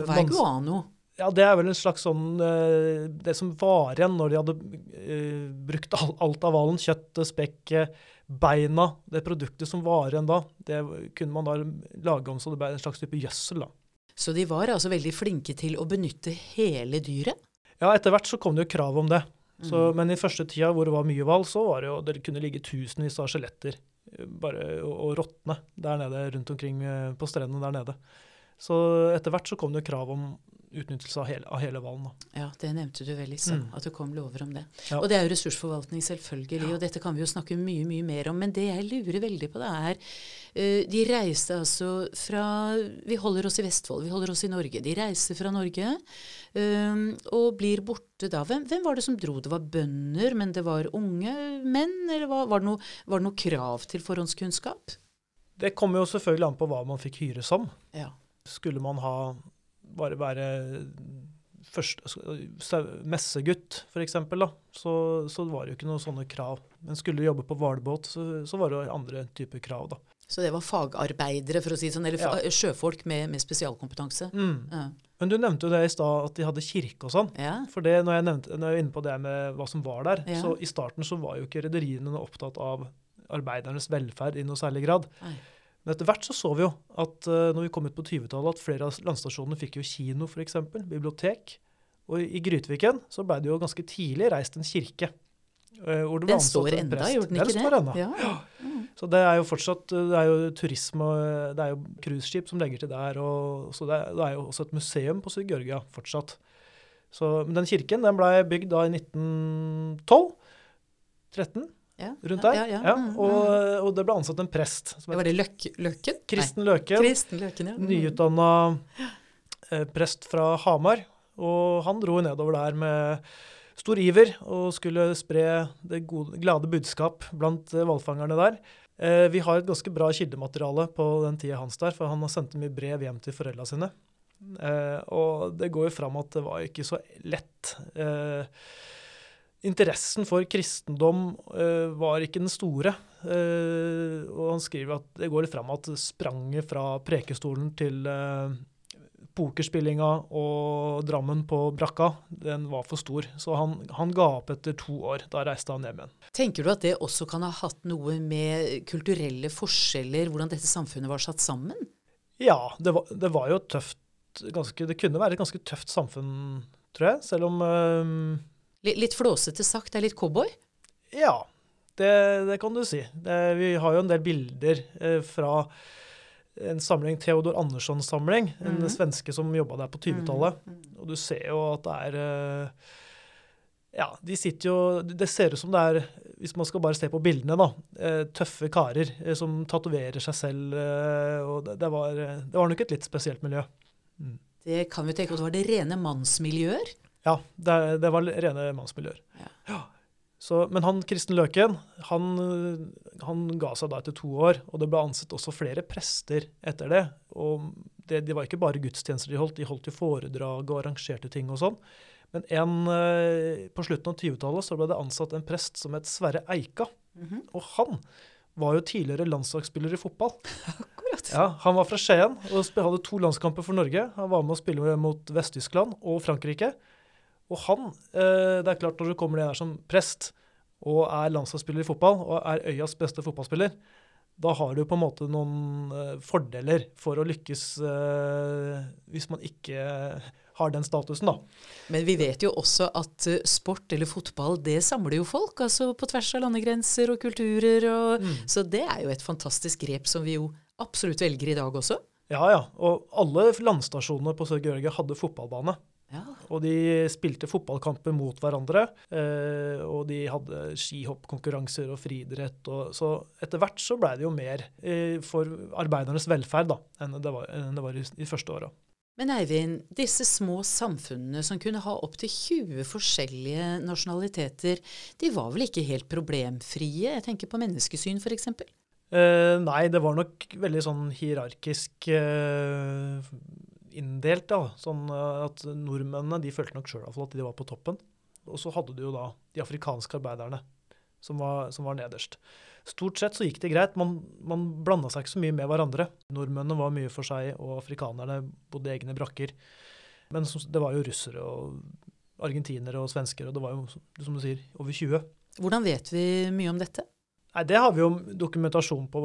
Hva er guano?
Ja, det er vel en slags sånn eh, Det som var igjen når de hadde eh, brukt alt av hvalen. Kjøttet, spekket, beina. Det produktet som varer igjen da, det kunne man da lage om så det ble en slags type gjødsel. da.
Så de var altså veldig flinke til å benytte hele dyret?
Ja, etter hvert så kom det jo krav om det. Så,
mm.
Men i første tida hvor det var mye hval, så var det jo det kunne ligge tusenvis av skjeletter eh, bare og, og råtne der nede rundt omkring eh, på strendene der nede. Så etter hvert så kom det jo krav om utnyttelse av hele, av hele hvalen. da.
Ja, det nevnte du vel stad,
Mm.
at det kom lover om det.
Ja.
Og det er jo ressursforvaltning, selvfølgelig, og dette kan vi jo snakke mye, mye mer om. Men det jeg lurer veldig på, det er uh, De reiste altså fra Vi holder oss i Vestfold, vi holder oss i Norge. De reiser fra Norge um, og blir borte da. Hvem, hvem var det som dro? Det var bønder, men det var unge menn? Eller var, var, det noe, var det noe krav til forhåndskunnskap?
Det kommer jo selvfølgelig an på hva man fikk hyre som.
Ja.
Skulle man ha bare være først, sau- messegutt, f.eks., så, så var det jo ikke noen sånne krav. Men skulle du jobbe på hvalbåt, så, så var det andre typer krav, da.
Så det var fagarbeidere, for å si det sånn, eller
Ja.
sjøfolk med, med spesialkompetanse?
Mm.
Ja.
Men du nevnte jo det i stad, at de hadde kirke og sånn.
ja.
For det, når jeg, nevnte, når jeg er inne på det med hva som var der, så i starten så var jo ikke rederiene opptatt av arbeidernes velferd i noe særlig grad.
Nei.
Men etter hvert så så vi jo at uh, når vi kom ut på 20-tallet, at flere av landstasjonene fikk jo kino, f.eks., bibliotek. Og i, Grytviken så ble det jo ganske tidlig reist en kirke. eh,
Den står
en
enda, gjorde den ikke det?
står enda.
Ja.
Så det er jo fortsatt eh, det er jo turisme det er jo cruiseskip som legger til der. Og, så det er, det er jo også et museum på Sør-Georgia fortsatt. Så, men den kirken den ble bygd da i 1912. 13,
Ja,
rundt der.
Ja, ja. Mm,
og,
mm.
og det ble ansatt en prest. Som
var det Løk, Løkken?
Kristen Løken.
Kristen Løken, ja. Mm.
Nyutdanna eh, prest fra Hamar. Og han dro nedover der med stor iver og skulle spre det gode, glade budskap blant eh, hvalfangerne der. Eh, vi har et ganske bra kildemateriale på den tida hans der, for han har sendt mye brev hjem til foreldra sine. Eh, og det går jo fram at det var ikke så lett. Eh, interessen for kristendom uh, var ikke den store. Uh, og han skriver at det går litt fram at spranget fra prekestolen til uh, pokerspillinga og drammen på brakka, den var for stor. Så han, han ga opp etter to år. Da reiste han hjem igjen.
Tenker du at det også kan ha hatt noe med kulturelle forskjeller, hvordan dette samfunnet var satt sammen?
Ja, det var, det var jo tøft ganske, Det kunne være et ganske tøft samfunn, tror jeg. Selv om
Litt, litt flåsete sagt, det er litt cowboy?
Ja, det, det kan du si. Det, vi har jo en del bilder eh, fra en samling, Theodor Andersson-samling, en
Mhm.
svenske som jobba der på 20-tallet.
Mm,
Og du ser jo at det er eh, Ja, de sitter jo Det ser ut som det er, hvis man skal bare se på bildene, da, eh, tøffe karer eh, som tatoverer seg selv. eh, Og det, var, det var nok et litt spesielt miljø.
Det kan vi tenke det var det rene mannsmiljøer.
Ja, det, det var rene mannsmiljøer.
Ja.
Så, men han Kristen Løken han, han ga seg da etter to år, og det ble ansett også flere prester etter det. Og det, det var ikke bare gudstjenester de holdt, de holdt jo foredrag og arrangerte ting og sånn. Men en, eh, på slutten av 20-tallet så ble det ansatt en prest som het Sverre Eika.
Mhm.
Og han var jo tidligere landslagsspiller i fotball.
Akkurat.
Ja, Han var fra Skien og hadde to landskamper for Norge. Han var med å spille mot Vest-Tyskland og Frankrike. Og han, eh, det er klart når du kommer ned her som prest og er landslagsspiller i fotball og er øyas beste fotballspiller, da har du på en måte noen eh, fordeler for å lykkes eh, hvis man ikke har den statusen, da.
Men vi vet jo også at sport eller fotball, det samler jo folk. Altså på tvers av landegrenser og kulturer. Og,
Mm.
Så det er jo et fantastisk grep som vi jo absolutt velger i dag også.
Ja, ja. Og alle landstasjonene på Sør-Georgia hadde fotballbane.
Ja.
Og de spilte fotballkamper mot hverandre. Eh, og de hadde skihoppkonkurranser og friidrett. Og, så etter hvert så blei det jo mer eh, for arbeidernes velferd da, enn det var, enn det var i de første åra.
Men Eivind, disse små samfunnene som kunne ha opptil 20 forskjellige nasjonaliteter, de var vel ikke helt problemfrie? Jeg tenker på menneskesyn f.eks.
Eh, nei, det var nok veldig sånn hierarkisk eh, inndelt. da, sånn eh, at Nordmennene de følte nok sjøl at de var på toppen. Og så hadde du jo da de afrikanske arbeiderne som var, som var nederst. Stort sett så gikk det greit. Man, man blanda seg ikke så mye med hverandre. Nordmennene var mye for seg, og afrikanerne bodde i egne brakker. Men det var jo russere og argentinere og svensker, og det var jo, som du sier, over 20.
Hvordan vet vi mye om dette?
Nei, Det har vi jo dokumentasjon på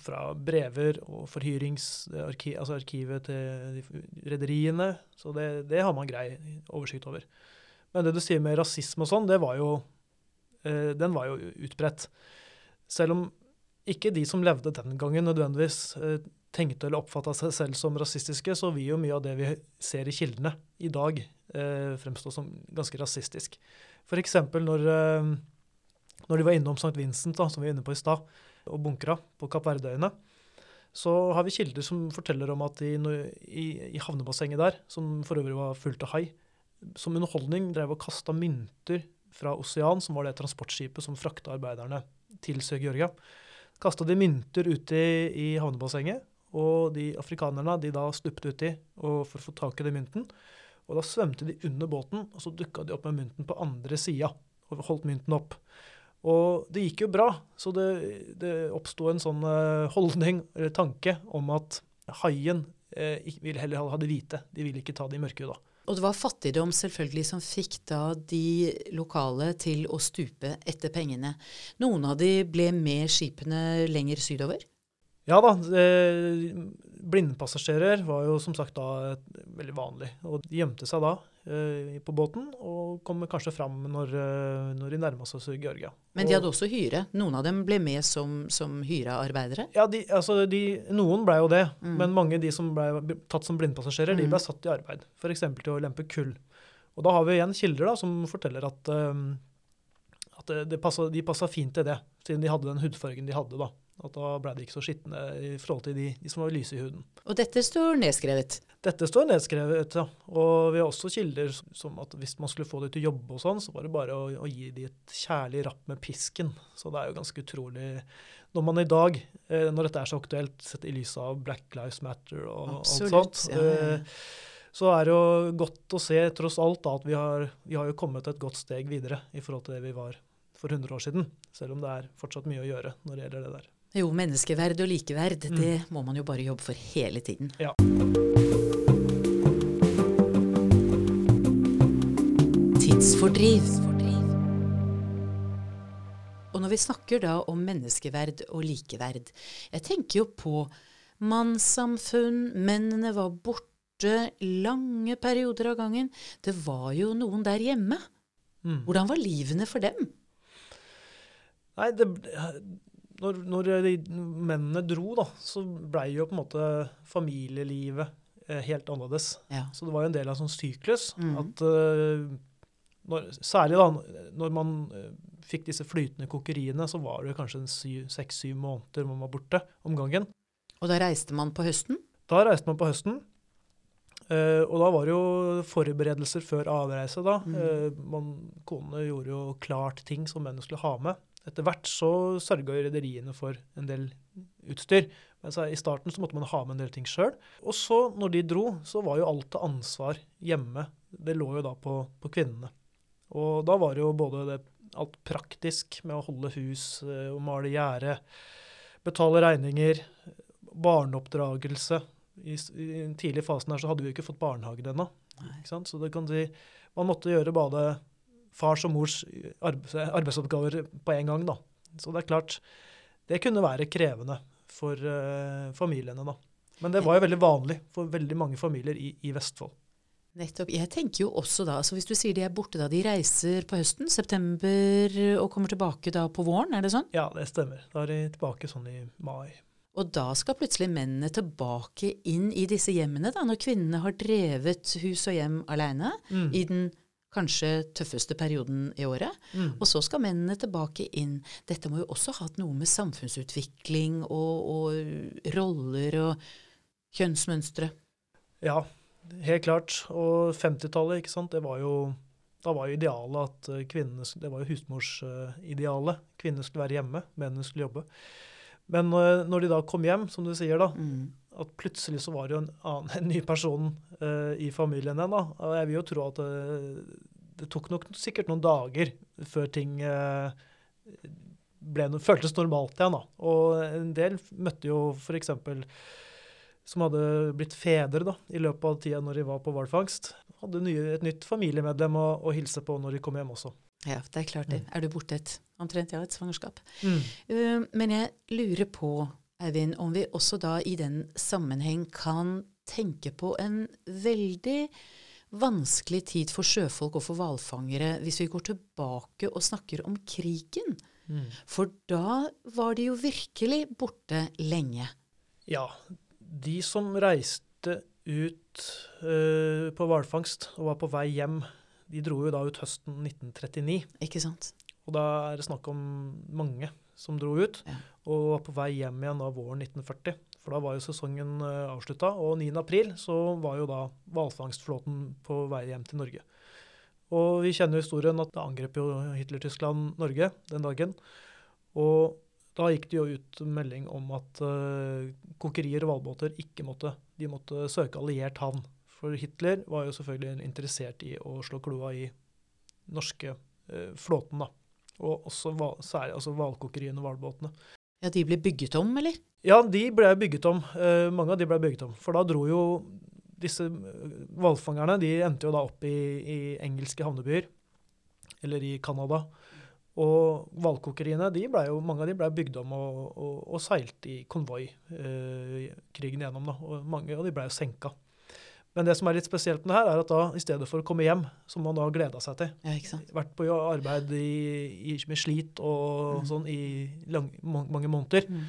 fra brever og forhyringsarkivet altså arkivet til de rederiene. Så det, det har man grei oversikt over. Men det du sier med rasisme og sånn, var jo eh, Den var jo utbredt. Selv om ikke de som levde den gangen nødvendigvis eh, tenkte eller oppfatta seg selv som rasistiske, så vil jo mye av det vi ser i kildene i dag, eh, fremstå som ganske rasistisk. F.eks. når eh, når de var innom St. Vincent, da, som vi var inne på i stad, og bunkra på Kapp Verdøyene, så har vi kilder som forteller om at de i, i havnebassenget der, som for øvrig var fullt av hai, som underholdning drev og kasta mynter fra Osean, som var det transportskipet som frakta arbeiderne til Sør-Georgia. Kasta de mynter ute i havnebassenget, og de afrikanerne de da stupte uti for å få tak i den mynten. Og da svømte de under båten, og så dukka de opp med mynten på andre sida og holdt mynten opp. Og det gikk jo bra, så det, det oppsto en sånn eh, holdning eller tanke om at haien eh, vil heller ha det hvite. De ville ikke ta det i de da.
Og det var fattigdom selvfølgelig som fikk da de lokale til å stupe etter pengene. Noen av de ble med skipene lenger sydover.
Ja da, eh, blindpassasjerer var jo som sagt da veldig vanlig. Og de gjemte seg da på båten og kommer kanskje fram når, eh, når de nærma seg Sør-Georgia.
Men de hadde også hyre. Noen av dem ble med som, som hyrearbeidere.
Ja, de, altså de, noen blei jo det,
Mm.
men mange av de som blei tatt som blindpassasjerer, de
Mm.
blei satt i arbeid. F.eks. til å lempe kull. Og da har vi igjen kilder da, som forteller at, um, at det, det passet, de passa fint til det, siden de hadde den hudfargen de hadde. da. At da ble de ikke så skitne i forhold til de, de som var lyse i huden.
Og dette står nedskrevet.
Dette står nedskrevet, ja. Og vi har også kilder som at hvis man skulle få de til å jobbe og sånn, så var det bare å, å gi de et kjærlig rapp med pisken. Så det er jo ganske utrolig Når man i dag, eh, når dette er så aktuelt, sett i lys av Black Lives Matter og
Absolutt,
alt sånt,
ja,
eh, så er det jo godt å se, tross alt, da, at vi har, vi har jo kommet et godt steg videre i forhold til det vi var for 100 år siden. Selv om det er fortsatt mye å gjøre når det gjelder det der.
Jo, menneskeverd og likeverd,
Mm.
det må man jo bare jobbe for hele tiden.
Ja.
Tidsfordriv. Og når vi snakker da om menneskeverd og likeverd, jeg tenker jo på mannssamfunn, mennene var borte lange perioder av gangen. Det var jo noen der hjemme.
Mm.
Hvordan var livene for dem?
Nei, det, når, når de mennene dro, da, så blei jo på en måte familielivet eh, helt annerledes.
Ja.
Så det var jo en del av en sånn syklus.
mm.
At eh, når, særlig da, når man eh, fikk disse flytende kokeriene, så var det kanskje seks-syv måneder man var borte om gangen.
Og da reiste man på høsten?
Da reiste man på høsten. Uh, og da var det jo forberedelser før avreise. da.
Mm.
Uh, man, konene gjorde jo klart ting som mennene skulle ha med. Etter hvert så sørga rederiene for en del utstyr. Men så i starten så måtte man ha med en del ting sjøl. Og så, når de dro, så var jo alt av ansvar hjemme. Det lå jo da på, på kvinnene. Og da var det jo både det, alt praktisk med å holde hus å male gjerde, betale regninger, barneoppdragelse. I, I den tidlige fasen her så hadde vi jo ikke fått barnehagen ennå. Så det kan si, man måtte gjøre både fars og mors arbeidsoppgaver på en gang. da. Så det er klart, det kunne være krevende for uh, familiene. da. Men det var jo veldig vanlig for veldig mange familier i, i Vestfold.
Nettopp. Jeg tenker jo også da, altså Hvis du sier de er borte da, de reiser på høsten, september, og kommer tilbake da på våren, er det sånn?
Ja, det stemmer. Da er de tilbake sånn i mai.
Og da skal plutselig mennene tilbake inn i disse hjemmene, da, når kvinnene har drevet hus og hjem alene
Mm.
i den kanskje tøffeste perioden i året.
Mm.
Og så skal mennene tilbake inn. Dette må jo også ha hatt noe med samfunnsutvikling og, og roller og kjønnsmønstre.
Ja, helt klart. Og 50-tallet, ikke sant, det var jo da var jo idealet at eh, kvinnene Det var jo husmorsidealet. Kvinnene skulle være hjemme, mennene skulle jobbe. Men eh, når de da kom hjem, som du sier, da,
Mm.
At plutselig så var det jo en, annen, en ny person uh, i familien igjen. da. Og jeg vil jo tro at det, det tok nok sikkert noen dager før ting uh, ble, føltes normalt igjen. da. Og en del møtte jo f.eks. som hadde blitt fedre da, i løpet av tida når de var på hvalfangst. Hadde nye, et nytt familiemedlem å, å hilse på når de kom hjem også.
Ja, det er klart det. Er du borte et omtrent ja, et svangerskap?
Mm.
Uh, Men jeg lurer på, Eivind, om vi også da i den sammenheng kan tenke på en veldig vanskelig tid for sjøfolk og for hvalfangere hvis vi går tilbake og snakker om krigen.
Mm.
For da var de jo virkelig borte lenge.
Ja, de som reiste ut uh, på hvalfangst og var på vei hjem, de dro jo da ut høsten 1939.
Ikke sant?
Og da er det snakk om mange som dro ut,
Ja.
Og var på vei hjem igjen da våren 1940. For da var jo sesongen uh, avslutta, og 9. april så var jo da hvalfangstflåten på vei hjem til Norge. Og vi kjenner jo historien at det angrep jo Hitler-Tyskland Norge den dagen. Og da gikk det jo ut melding om at uh, kokerier og hvalbåter ikke måtte, de måtte søke alliert havn. For Hitler var jo selvfølgelig interessert i å slå kloa i norske uh, flåten, da. Og også hva- særlig altså og hvalbåtene.
Ja, de ble bygget om, eller?
Ja, de ble bygget om. eh, mange av de ble bygget om. For da dro jo disse eh, hvalfangerne De endte jo da opp i, i engelske havnebyer, eller i Canada. Og hvalkokeriene, mange av de ble bygd om og, og, og seilt i konvoi eh, krigen gjennom. da, og Mange av de ble senka. Men det som er litt spesielt med det her, er at da i stedet for å komme hjem, som man da gleda seg til,
Ja,
vært på arbeid i, i, med slit og
Mm.
sånn i lang, mange måneder,
Mm.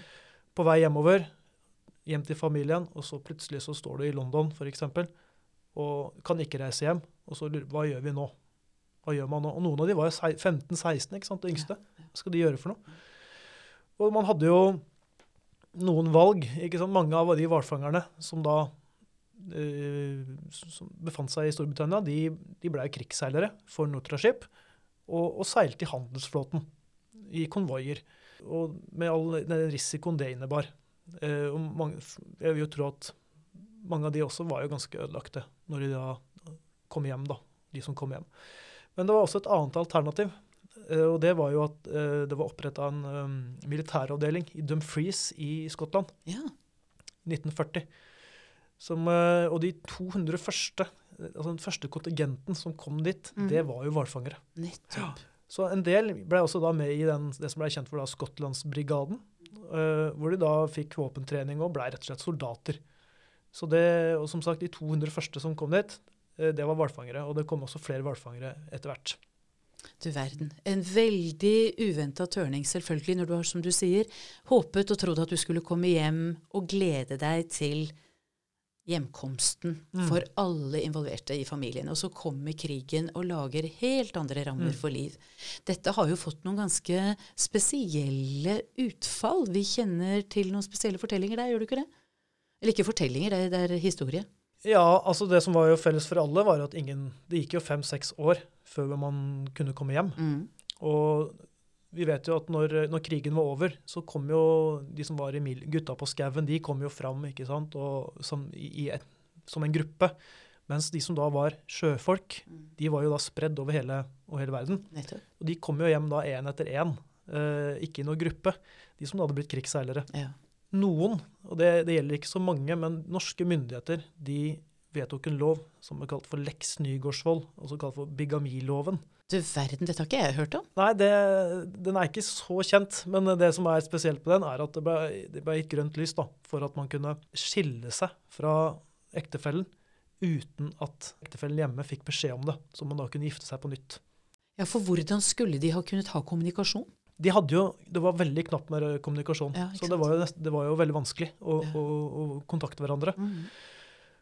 på vei hjemover, hjem til familien, og så plutselig så står du i London f.eks. og kan ikke reise hjem. Og så lurer hva gjør vi nå? Hva gjør man nå? Og noen av de var jo 15-16, ikke sant, det yngste. Hva skal de gjøre for noe? Og man hadde jo noen valg. ikke sant? Mange av de hvalfangerne som da som befant seg i Storbritannia, de, de ble krigsseilere for Nortraship og, og seilte i handelsflåten i konvoier. Og med all den risikoen det innebar. Eh, mange, jeg vil jo tro at mange av de også var jo ganske ødelagte når de da kom hjem, da. De som kom hjem. Men det var også et annet alternativ. eh, og det var jo at eh, det var oppretta en militæravdeling i Dumfries i Skottland
Ja.
1940. Som, eh, og de 200 første, altså den første kontingenten som kom dit,
mm.
det var jo hvalfangere.
Nettopp.
Så en del ble også da med i den, det som ble kjent for da Skottlandsbrigaden, Uh, hvor de da fikk våpentrening og ble rett og slett soldater. Så det, og som sagt, de 200 første som kom dit, uh, det var hvalfangere. Og det kom også flere hvalfangere etter hvert.
Du verden. En veldig uventa turning, selvfølgelig, når du har, som du sier, håpet og trodd at du skulle komme hjem og glede deg til hjemkomsten
Mm.
for alle involverte i familien. Og så kommer krigen og lager helt andre rammer
Mm.
for liv. Dette har jo fått noen ganske spesielle utfall. Vi kjenner til noen spesielle fortellinger der, gjør du ikke det? Eller ikke fortellinger, det er, det er historie.
Ja, altså det som var jo felles for alle, var at ingen Det gikk jo fem-seks år før man kunne komme hjem.
Mm.
Og vi vet jo at når, når krigen var over, så kom jo de som var i mil, gutta på skauen, de kom jo fram ikke sant, og som, et, som en gruppe. Mens de som da var sjøfolk,
Mm.
de var jo da spredd over hele, over hele verden.
Nettopp.
Og de kom jo hjem da én etter én, eh, ikke i noen gruppe. De som da hadde blitt krigsseilere.
Ja.
Noen, og det, det gjelder ikke så mange, men norske myndigheter de vedtok en lov som er kalt for Lex Nygaardsvold, også kalt for bigamiloven.
Du verden, dette har ikke jeg hørt om.
Nei, det, den er ikke så kjent, men det som er spesielt på den, er at det ble, det ble gitt grønt lys da, for at man kunne skille seg fra ektefellen uten at ektefellen hjemme fikk beskjed om det, så man da kunne gifte seg på nytt.
Ja, For hvordan skulle de ha kunnet ha kommunikasjon?
De hadde jo, Det var veldig knapt med kommunikasjon,
Ja,
så det var, jo det var jo veldig vanskelig å,
Ja.
å, å kontakte hverandre.
Mm.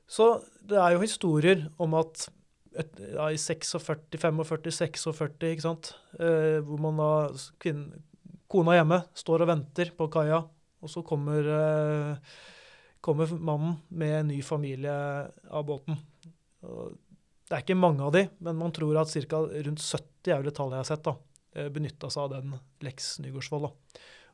Så det er jo historier om at ja, i 46, 45, 46, ikke sant, eh, hvor man da kvinne, Kona hjemme står og venter på kaia, og så kommer, eh, kommer mannen med en ny familie av båten. Og det er ikke mange av de, men man tror at ca. rundt 70 er det tallet jeg har sett, da, benytta seg av den Lex Nygaardsvold.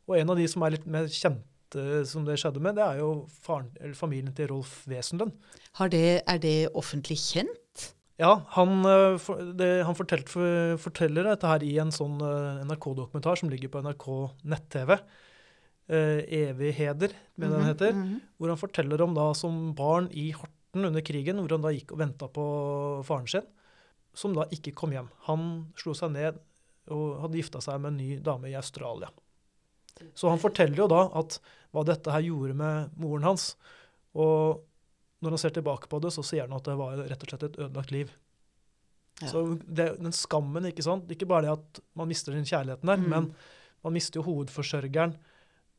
Og en av de som er litt mer kjente som det skjedde med, det er jo faren, familien til Rolf Wesenlund.
Er det offentlig kjent?
Ja, han, eh, det, han fortelt, forteller dette her i en sånn eh, NRK-dokumentar som ligger på NRK nett-TV. Eh, Evig heder, med den
heter.
heter.
-hmm.
Hvor han forteller om da som barn i Horten under krigen, hvor han da gikk og venta på faren sin, som da ikke kom hjem. Han slo seg ned og hadde gifta seg med en ny dame i Australia. Så han forteller jo da at hva dette her gjorde med moren hans. Og når han ser tilbake på det, så sier han at det var rett og slett et ødelagt liv.
Ja.
Så det, den skammen, ikke sant. Ikke bare det at man mister den kjærligheten der,
Mm.
men man mister jo hovedforsørgeren.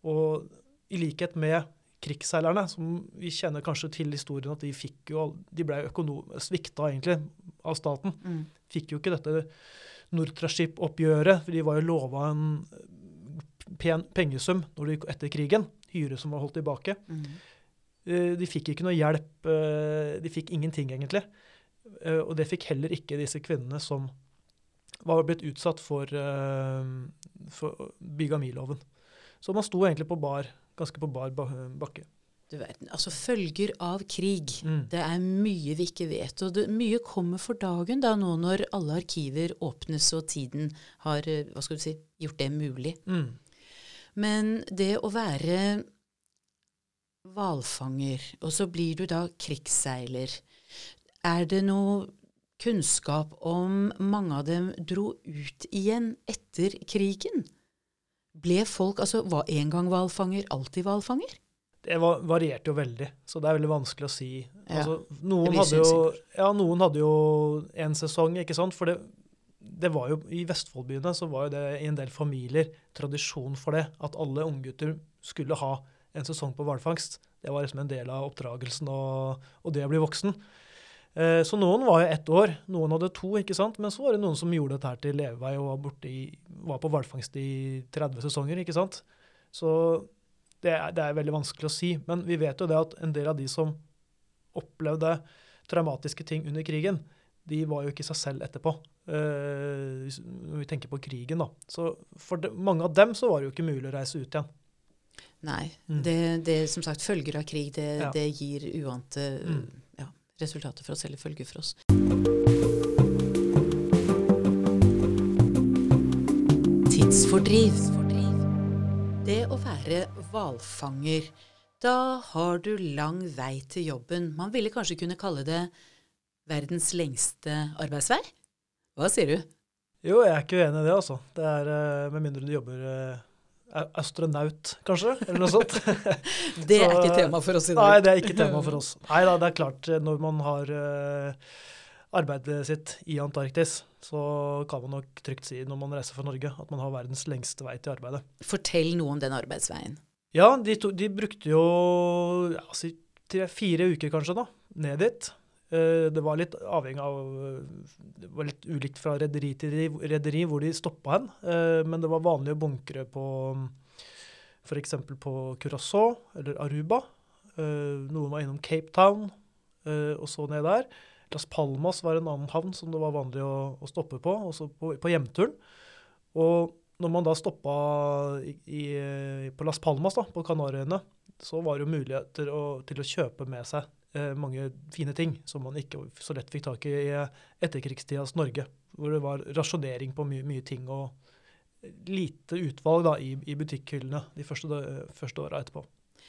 Og i likhet med krigsseilerne, som vi kjenner kanskje til historien at de fikk jo De ble svikta egentlig av staten.
Mm.
Fikk jo ikke dette Nortraship-oppgjøret, for de var jo lova en pen pengesum når de, etter krigen. Hyre som var holdt tilbake.
Mm.
Eh, De fikk ikke noe hjelp. eh, De fikk ingenting, egentlig. Eh, Og det fikk heller ikke disse kvinnene som var blitt utsatt for, for bigamiloven. Så man sto egentlig på bar, ganske på bar bakke.
Du verden. Altså følger av krig.
Mm.
Det er mye vi ikke vet. Og det, mye kommer for dagen da nå når alle arkiver åpnes og tiden har hva skal du si, gjort det mulig.
Mm.
Men det å være hvalfanger, og så blir du da krigsseiler, er det noe kunnskap om mange av dem dro ut igjen etter krigen? Ble folk altså var en gang hvalfanger, alltid hvalfanger?
Det var, varierte jo veldig, så det er veldig vanskelig å si.
Ja,
Altså, noen, hadde jo, ja, noen hadde jo en sesong, ikke sant? For det, det var jo, I Vestfoldbyene så var jo det i en del familier tradisjon for det, at alle unggutter skulle ha en sesong på hvalfangst. Det var liksom en del av oppdragelsen og, og det å bli voksen. Eh, Så noen var jo ett år, noen hadde to, ikke sant? men så var det noen som gjorde dette her til levevei og var, borte i, var på hvalfangst i 30 sesonger. ikke sant? Så det er, det er veldig vanskelig å si. Men vi vet jo det at en del av de som opplevde traumatiske ting under krigen, de var jo ikke seg selv etterpå. Hvis- når vi tenker på krigen, da. Så for de, mange av dem så var det jo ikke mulig å reise ut igjen.
Nei.
Mm.
Det, det som sagt, følger av krig, det,
Ja.
det gir uante
Mm.
ja, resultater for oss, eller følger for oss. Tidsfordriv. Det å være hvalfanger, da har du lang vei til jobben. Man ville kanskje kunne kalle det verdens lengste arbeidsvei? Hva sier du?
Jo, jeg er ikke uenig i det, altså. Det er eh, Med mindre du jobber eh, astronaut, kanskje, eller noe sånt.
Det er
Så-
ikke tema for oss i dag.
Nei, det er ikke tema for oss. Nei da, det er klart, når man har uh, arbeidet sitt i Antarktis, så kan man nok trygt si når man reiser fra Norge, at man har verdens lengste vei til arbeidet.
Fortell noe om den arbeidsveien.
Ja, de, to, de brukte jo ja, si, tre, fire uker kanskje da, ned dit. Eh, Det var litt avhengig av eh, Det var litt ulikt fra rederi til rederi hvor de stoppa hen. eh, Men det var vanlige bunkere på f.eks. på Curacao eller Aruba. Noen var innom Cape Town og så ned der. Las Palmas var en annen havn som det var vanlig å, stoppe på, også på, på hjemturen. Og når man da stoppa i, i, på Las Palmas, da, på Kanariøyene, så var det jo muligheter å, til å kjøpe med seg mange fine ting som man ikke så lett fikk tak i i etterkrigstidas Norge. Hvor det var rasjonering på mye, mye ting og lite utvalg da, i, i butikkhyllene de første, da- første åra etterpå.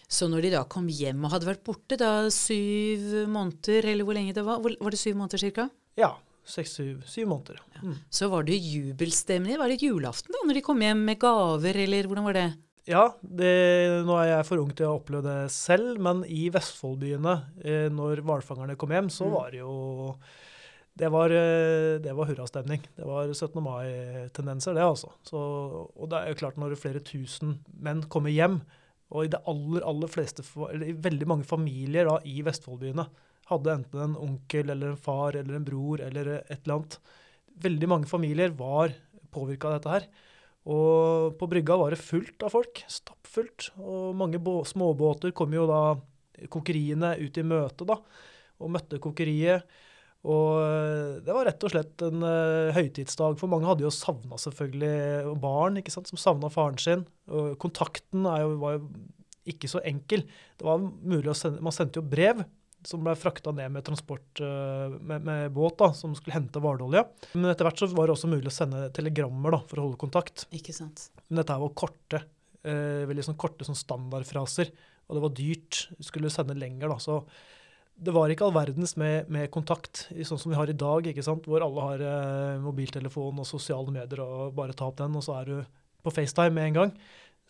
Så når de da kom hjem og hadde vært borte da syv måneder, eller hvor lenge det var, var det syv måneder cirka?
Ja, seks-syv syv måneder. Mm.
Så var det jubelstemning. Var det julaften da, når de kom hjem med gaver, eller hvordan var det?
Ja, det, nå er jeg for ung til å oppleve det selv, men i Vestfoldbyene, eh, når hvalfangerne kom hjem, så
Mm.
var det jo Det var, eh, det var hurrastemning. Det var 17. mai-tendenser, det altså. Så, og det er jo klart, når flere tusen menn kommer hjem, og i det aller, aller fleste, eller i veldig mange familier da, i Vestfoldbyene, hadde enten en onkel eller en far eller en bror eller et eller annet. Veldig mange familier var påvirka av dette her. Og på brygga var det fullt av folk, stappfullt. Og mange bå småbåter kom jo da kokeriene ut i møte, da, og møtte kokeriet. Og eh, det var rett og slett en uh, høytidsdag, for mange hadde jo savna selvfølgelig barn, ikke sant, som savna faren sin. Og kontakten jo, var jo ikke så enkel. Det var mulig å sende, Man sendte jo brev som ble frakta ned med transport eh, med, med båt, da, som skulle hente hvalolje. Men etter hvert så var det også mulig å sende telegrammer da, for å holde kontakt.
Ikke sant?
Men dette var korte, eh, veldig sånn korte sånn standardfraser, og det var dyrt. Du skulle sende lenger, da. Så det var ikke all verdens med, med kontakt, sånn som vi har i dag, ikke sant? hvor alle har eh, mobiltelefon og sosiale medier, og bare ta opp den, og så er du på FaceTime med en gang.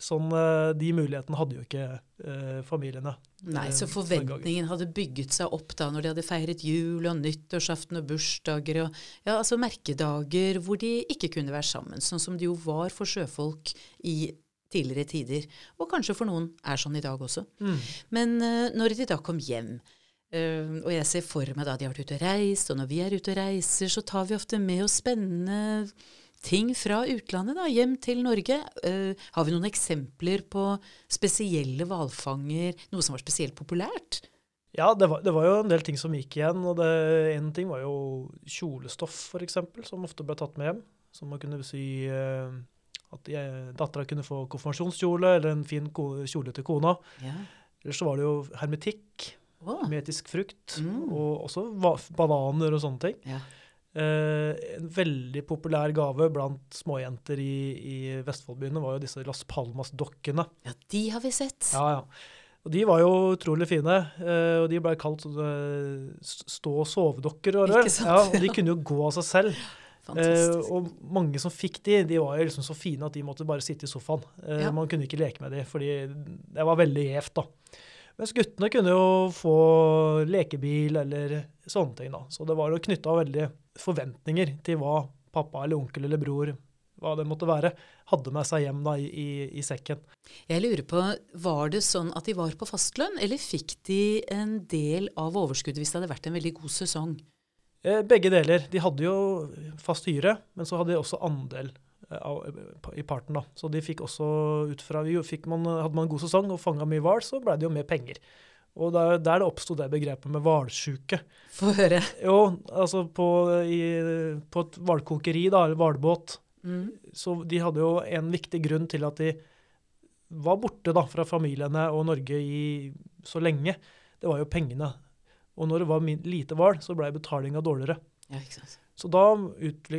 Sånn, eh, De mulighetene hadde jo ikke eh, familiene.
Nei,
eh,
så forventningen hadde bygget seg opp da når de hadde feiret jul og nyttårsaften og bursdager og ja, altså merkedager hvor de ikke kunne være sammen, sånn som det jo var for sjøfolk i tidligere tider. Og kanskje for noen er sånn i dag også.
Mm.
Men eh, når de da kom hjem, eh, og jeg ser for meg da de har vært ute og reist, og når vi er ute og reiser, så tar vi ofte med oss spennende ting fra utlandet da, hjem til Norge. Uh, har vi noen eksempler på spesielle hvalfanger, noe som var spesielt populært?
Ja, det var, det var jo en del ting som gikk igjen. og det, En ting var jo kjolestoff, f.eks., som ofte ble tatt med hjem. Som man kunne si uh, at dattera kunne få konfirmasjonskjole eller en fin kjole til kona.
Ja.
Ellers så var det jo hermetikk,
oh.
hermetisk frukt,
Mm.
og også bananer og sånne ting.
ja.
Eh, en veldig populær gave blant småjenter i, i Vestfoldbyene var jo disse Las Palmas-dokkene.
ja, de har vi sett.
Ja, ja. Og de var jo utrolig fine, eh, og de ble kalt sånne stå- og sovedokker.
Ikke sant?
Ja, og de kunne jo gå av seg selv. Eh,
Fantastisk.
og mange som fikk de, de var jo liksom så fine at de måtte bare sitte i sofaen. Eh,
Ja.
Man kunne ikke leke med de, fordi det var veldig gjevt, da. Mens guttene kunne jo få lekebil eller sånne ting, da. Så det var jo knytta veldig forventninger til hva pappa eller onkel eller bror hva det måtte være, hadde med seg hjem da i, i, i sekken.
Jeg lurer på, Var det sånn at de var på fastlønn, eller fikk de en del av overskuddet hvis det hadde vært en veldig god sesong?
Eh, begge deler. De hadde jo fast hyre, men så hadde de også andel eh, i parten. da. Så de fikk også ut fra fikk man, Hadde man en god sesong og fanga mye hval, så ble det jo mer penger. Og der, der det oppsto det begrepet med hvalsjuke.
Få høre.
Jo, altså på, i, på et hvalkokeri, da, eller hvalbåt,
Mm.
så de hadde jo en viktig grunn til at de var borte da, fra familiene og Norge i så lenge. Det var jo pengene. Og når det var lite hval, så ble betalinga dårligere.
Ja, ikke sant.
Så da,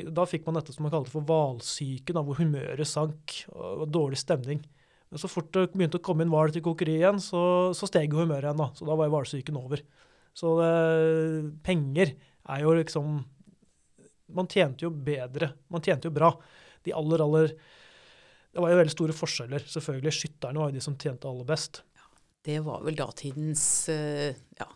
da fikk man dette som man kalte for hvalsyke, hvor humøret sank og dårlig stemning. Men så fort det begynte å komme inn hval til kokeriet igjen, så, så steg jo humøret igjen. da, Så da var hvalsyken over. Så det, penger er jo liksom Man tjente jo bedre. Man tjente jo bra. De aller, aller Det var jo veldig store forskjeller. Selvfølgelig. Skytterne var jo de som tjente aller best.
Det var vel datidens eh, ja,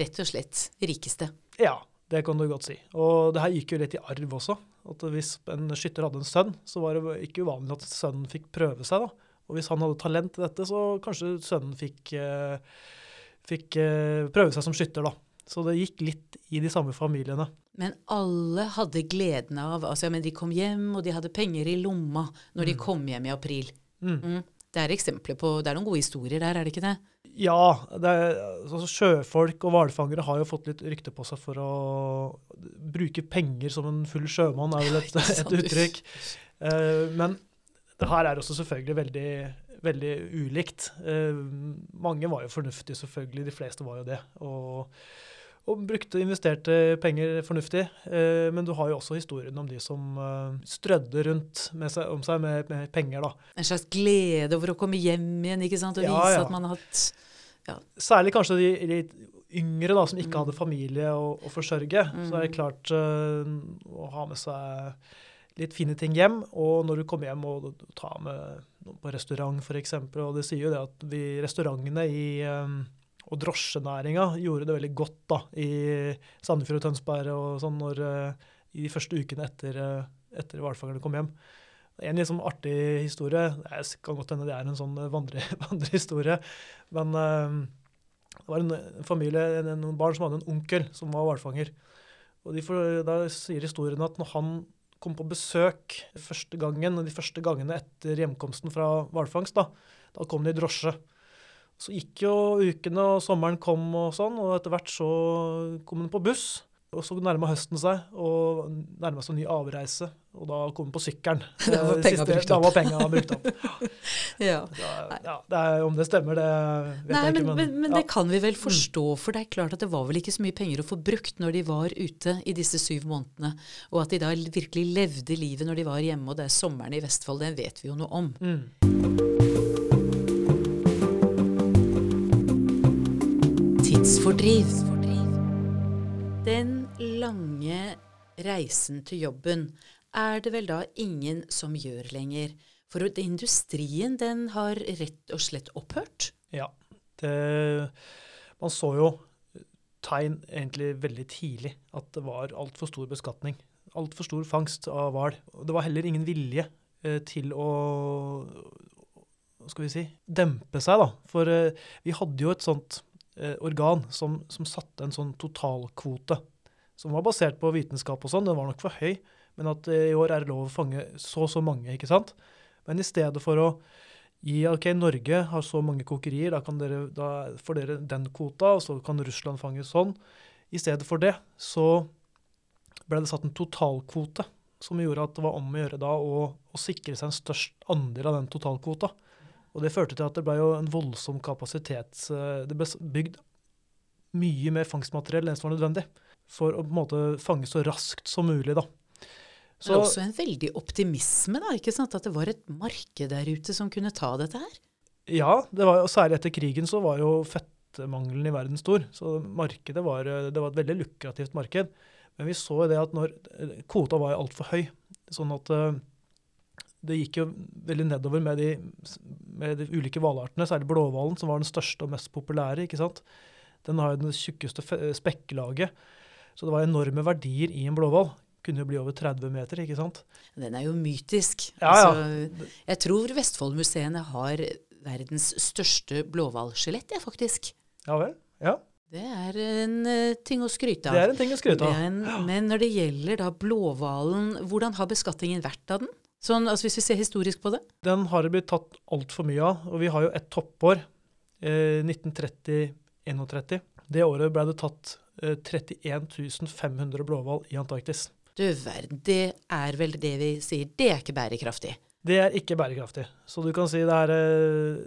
rett og slett rikeste.
Ja, det kan du godt si. Og det her gikk jo litt i arv også. At hvis en skytter hadde en sønn, så var det ikke uvanlig at sønnen fikk prøve seg. da. Og hvis han hadde talent til dette, så kanskje sønnen fikk, eh, fikk eh, prøve seg som skytter, da. Så det gikk litt i de samme familiene.
Men alle hadde gleden av altså, ja, men De kom hjem, og de hadde penger i lomma når de kom hjem i april.
Mm.
Mm. Det er eksempler på, det er noen gode historier der, er det ikke det?
Ja, det er, altså sjøfolk og hvalfangere har jo fått litt rykte på seg for å bruke penger som en full sjømann, er vel et, et uttrykk. Uh, men det her er også selvfølgelig veldig, veldig ulikt. Eh, mange var jo fornuftige, selvfølgelig. De fleste var jo det. Og, og brukte og investerte penger fornuftig. Eh, men du har jo også historien om de som eh, strødde rundt med seg, om seg med, med penger, da.
En slags glede over å komme hjem igjen, ikke sant? og
Ja,
vise
ja.
at man har hatt
Særlig kanskje de de yngre da, som ikke
Mm.
hadde familie å, å forsørge. Så er det
Mm.
klart eh, å ha med seg litt fine ting hjem. Og når du kommer hjem og tar med noen på restaurant f.eks. Og det sier jo det at vi restaurantene i eh, og drosjenæringa gjorde det veldig godt da, i Sandefjord og Tønsberg og sånn når, eh, i de første ukene etter, uh, etter hvalfangerne kom hjem. En liksom artig historie, det kan godt hende det er en sånn eh, vandre, vandrehistorie, men eh, det var en, familie, en, noen barn som hadde en onkel som var hvalfanger. Og da sier historien at når han kom på besøk første gangen, de første gangene etter hjemkomsten fra hvalfangst, da, da kom de i drosje. Så gikk jo ukene, og sommeren kom og sånn, og etter hvert så kom hun på buss. Og så nærma høsten seg, og nærma seg en ny avreise. Og da kom han på sykkelen.
Da var
Eh,
penga
siste-
brukt
Da
opp.
var brukt opp.
ja.
Ja, ja, det er, om det stemmer, det vet
Nei,
jeg
men,
ikke.
men, men
ja.
det kan vi vel forstå, for det er klart at det var vel ikke så mye penger å få brukt når de var ute i disse syv månedene, og at de da virkelig levde livet når de var hjemme, og det er sommeren i Vestfold, det vet vi jo noe om.
Mm.
Tidsfordriv. Den lange reisen til jobben er det vel da ingen som gjør lenger. For industrien, den har rett og slett opphørt.
Ja. Det, man så jo tegn egentlig veldig tidlig at det var altfor stor beskatning. Altfor stor fangst av hval. Det var heller ingen vilje eh, til å skal vi si, dempe seg, da. For eh, vi hadde jo et sånt eh, organ som, som satte en sånn totalkvote. Som var basert på vitenskap og sånn. Den var nok for høy. Men at eh, i år er det lov å fange så og så mange, ikke sant. Men i stedet for å gi OK, Norge har så mange kokerier, da, dere, da får dere den kvota, og så kan Russland fange sånn. I stedet for det så ble det satt en totalkvote, som gjorde at det var om å gjøre da å, å sikre seg en størst andel av den totalkvota. Og det førte til at det ble jo en voldsom kapasitet. eh, Det ble bygd mye mer fangstmateriell enn som var nødvendig, for å på en måte fange så raskt som mulig, da.
Men også en veldig optimisme, da, ikke sant? At det var et marked der ute som kunne ta dette her.
Ja, det var, og særlig etter krigen så var jo fettmangelen i verden stor. Så markedet var, det var et veldig lukrativt marked. Men vi så det at når kvota var altfor høy, sånn at eh, det gikk jo veldig nedover med de, med de ulike hvalartene, særlig blåhvalen, som var den største og mest populære. ikke sant? Den har jo det tjukkeste spekklaget. Så det var enorme verdier i en blåhval. Kunne jo bli over 30 meter, ikke sant?
Den er jo mytisk.
Ja, ja.
Altså, jeg tror Vestfoldmuseene har verdens største blåhvalskjelett, jeg, faktisk.
Ja vel? Ja.
Det er en eh, ting å skryte av.
Det er en ting å skryte av.
Men, men når det gjelder da blåhvalen, hvordan har beskattingen vært av den? Sånn, altså Hvis vi ser historisk på det?
Den har det blitt tatt altfor mye av, og vi har jo et toppår. Eh, 1930-31. Det året ble det tatt eh, 31 500 blåhval i Antarktis.
Du verden, det er vel det vi sier. Det er ikke bærekraftig.
Det er ikke bærekraftig. Så du kan si det er eh,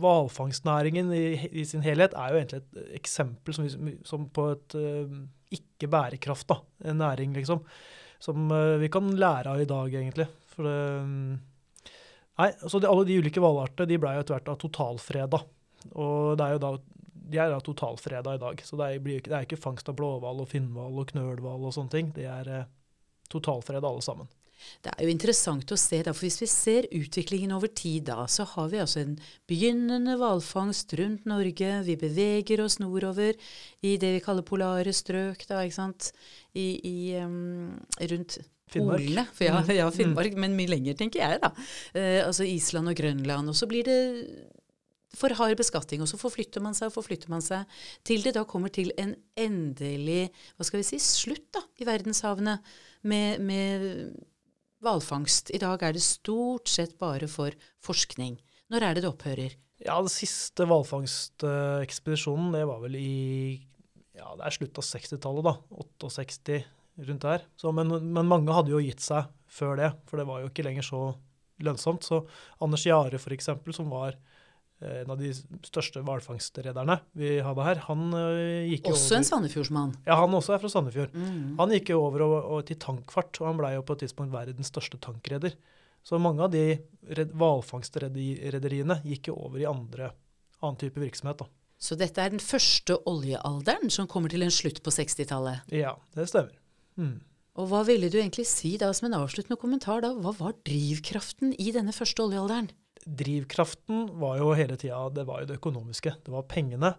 Hvalfangstnæringen i, i sin helhet er jo egentlig et eksempel som, som på et uh, ikke bærekraft, da. En næring, liksom. Som uh, vi kan lære av i dag, egentlig. For det um, Nei, så de, alle de ulike hvalartene de ble jo etter hvert da totalfreda. Og det er jo da de er da totalfreda i dag. Så det er, det er ikke fangst av blåhval og finnhval og knølhval og sånne ting. Det er totalfreda alle sammen.
Det er jo interessant å se, da, for hvis vi ser utviklingen over tid da, så har vi altså en begynnende hvalfangst rundt Norge. Vi beveger oss nordover i det vi kaller polare strøk, da, ikke sant. I, i, um, rundt
Finnmark.
polene. For ja,
Mm.
ja, Finnmark, men mye lenger, tenker jeg, da. Eh, altså Island og Grønland. Og så blir det for hard beskatning, og så forflytter man seg og forflytter man seg, til det da kommer til en endelig hva skal vi si, slutt da, i verdenshavene med, med hvalfangst. I dag er det stort sett bare for forskning. Når er det det opphører?
Ja, den siste hvalfangstekspedisjonen, det var vel i Ja, det er slutt av 60-tallet, da. 68, rundt der. Så, men, men mange hadde jo gitt seg før det, for det var jo ikke lenger så lønnsomt. Så Anders Jahre, f.eks., som var en av de største hvalfangstrederne vi hadde her, han gikk gikk jo
Også en Sandefjordsmann.
Ja, han også er fra Sandefjord.
Mm.
Han gikk jo over og, og til tankfart, og han blei jo på et tidspunkt verdens største tankreder. Så mange av de red- hvalfangstrederiene gikk jo over i andre, annen type virksomhet. da.
Så dette er den første oljealderen som kommer til en slutt på 60-tallet.
Ja, det stemmer. Mm.
Og hva ville du egentlig si da som en avsluttende kommentar da? Hva var drivkraften i denne første oljealderen?
Drivkraften var jo hele tida det det økonomiske. Det var pengene.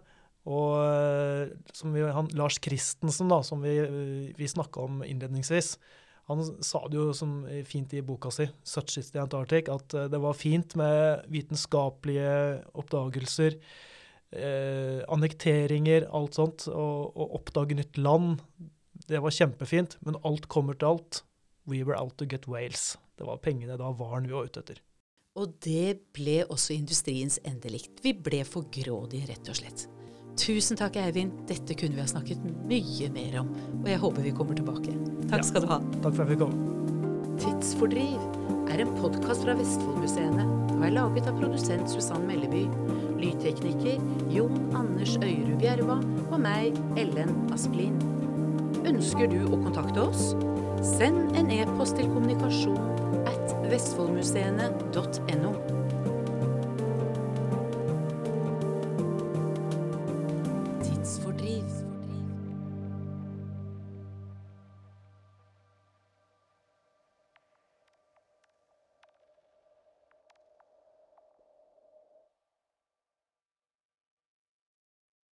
Og eh, vi, han, Lars Christensen, da, som vi, vi snakka om innledningsvis, han sa det jo som fint i boka si, 'Such is the Antarctic', at eh, det var fint med vitenskapelige oppdagelser, eh, annekteringer, alt sånt, og, og oppdage nytt land. Det var kjempefint, men alt kommer til alt. We were out to get whales. Det var pengene, Da var varen vi var ute etter.
Og det ble også industriens endelikt. Vi ble for grådige, rett og slett. Tusen takk, Eivind. Dette kunne vi ha snakket mye mer om, og jeg håper vi kommer tilbake. Takk
Ja.
skal du ha.
Takk for at jeg fikk komme.
Tidsfordriv er en podkast fra Vestfoldmuseene og er laget av produsent Susann Melleby, lydtekniker Jon Anders Øyrud Bjerva og meg, Ellen Asplin. Ønsker du å kontakte oss? Send en e-post til kommunikasjon vestfoldmuseene.no.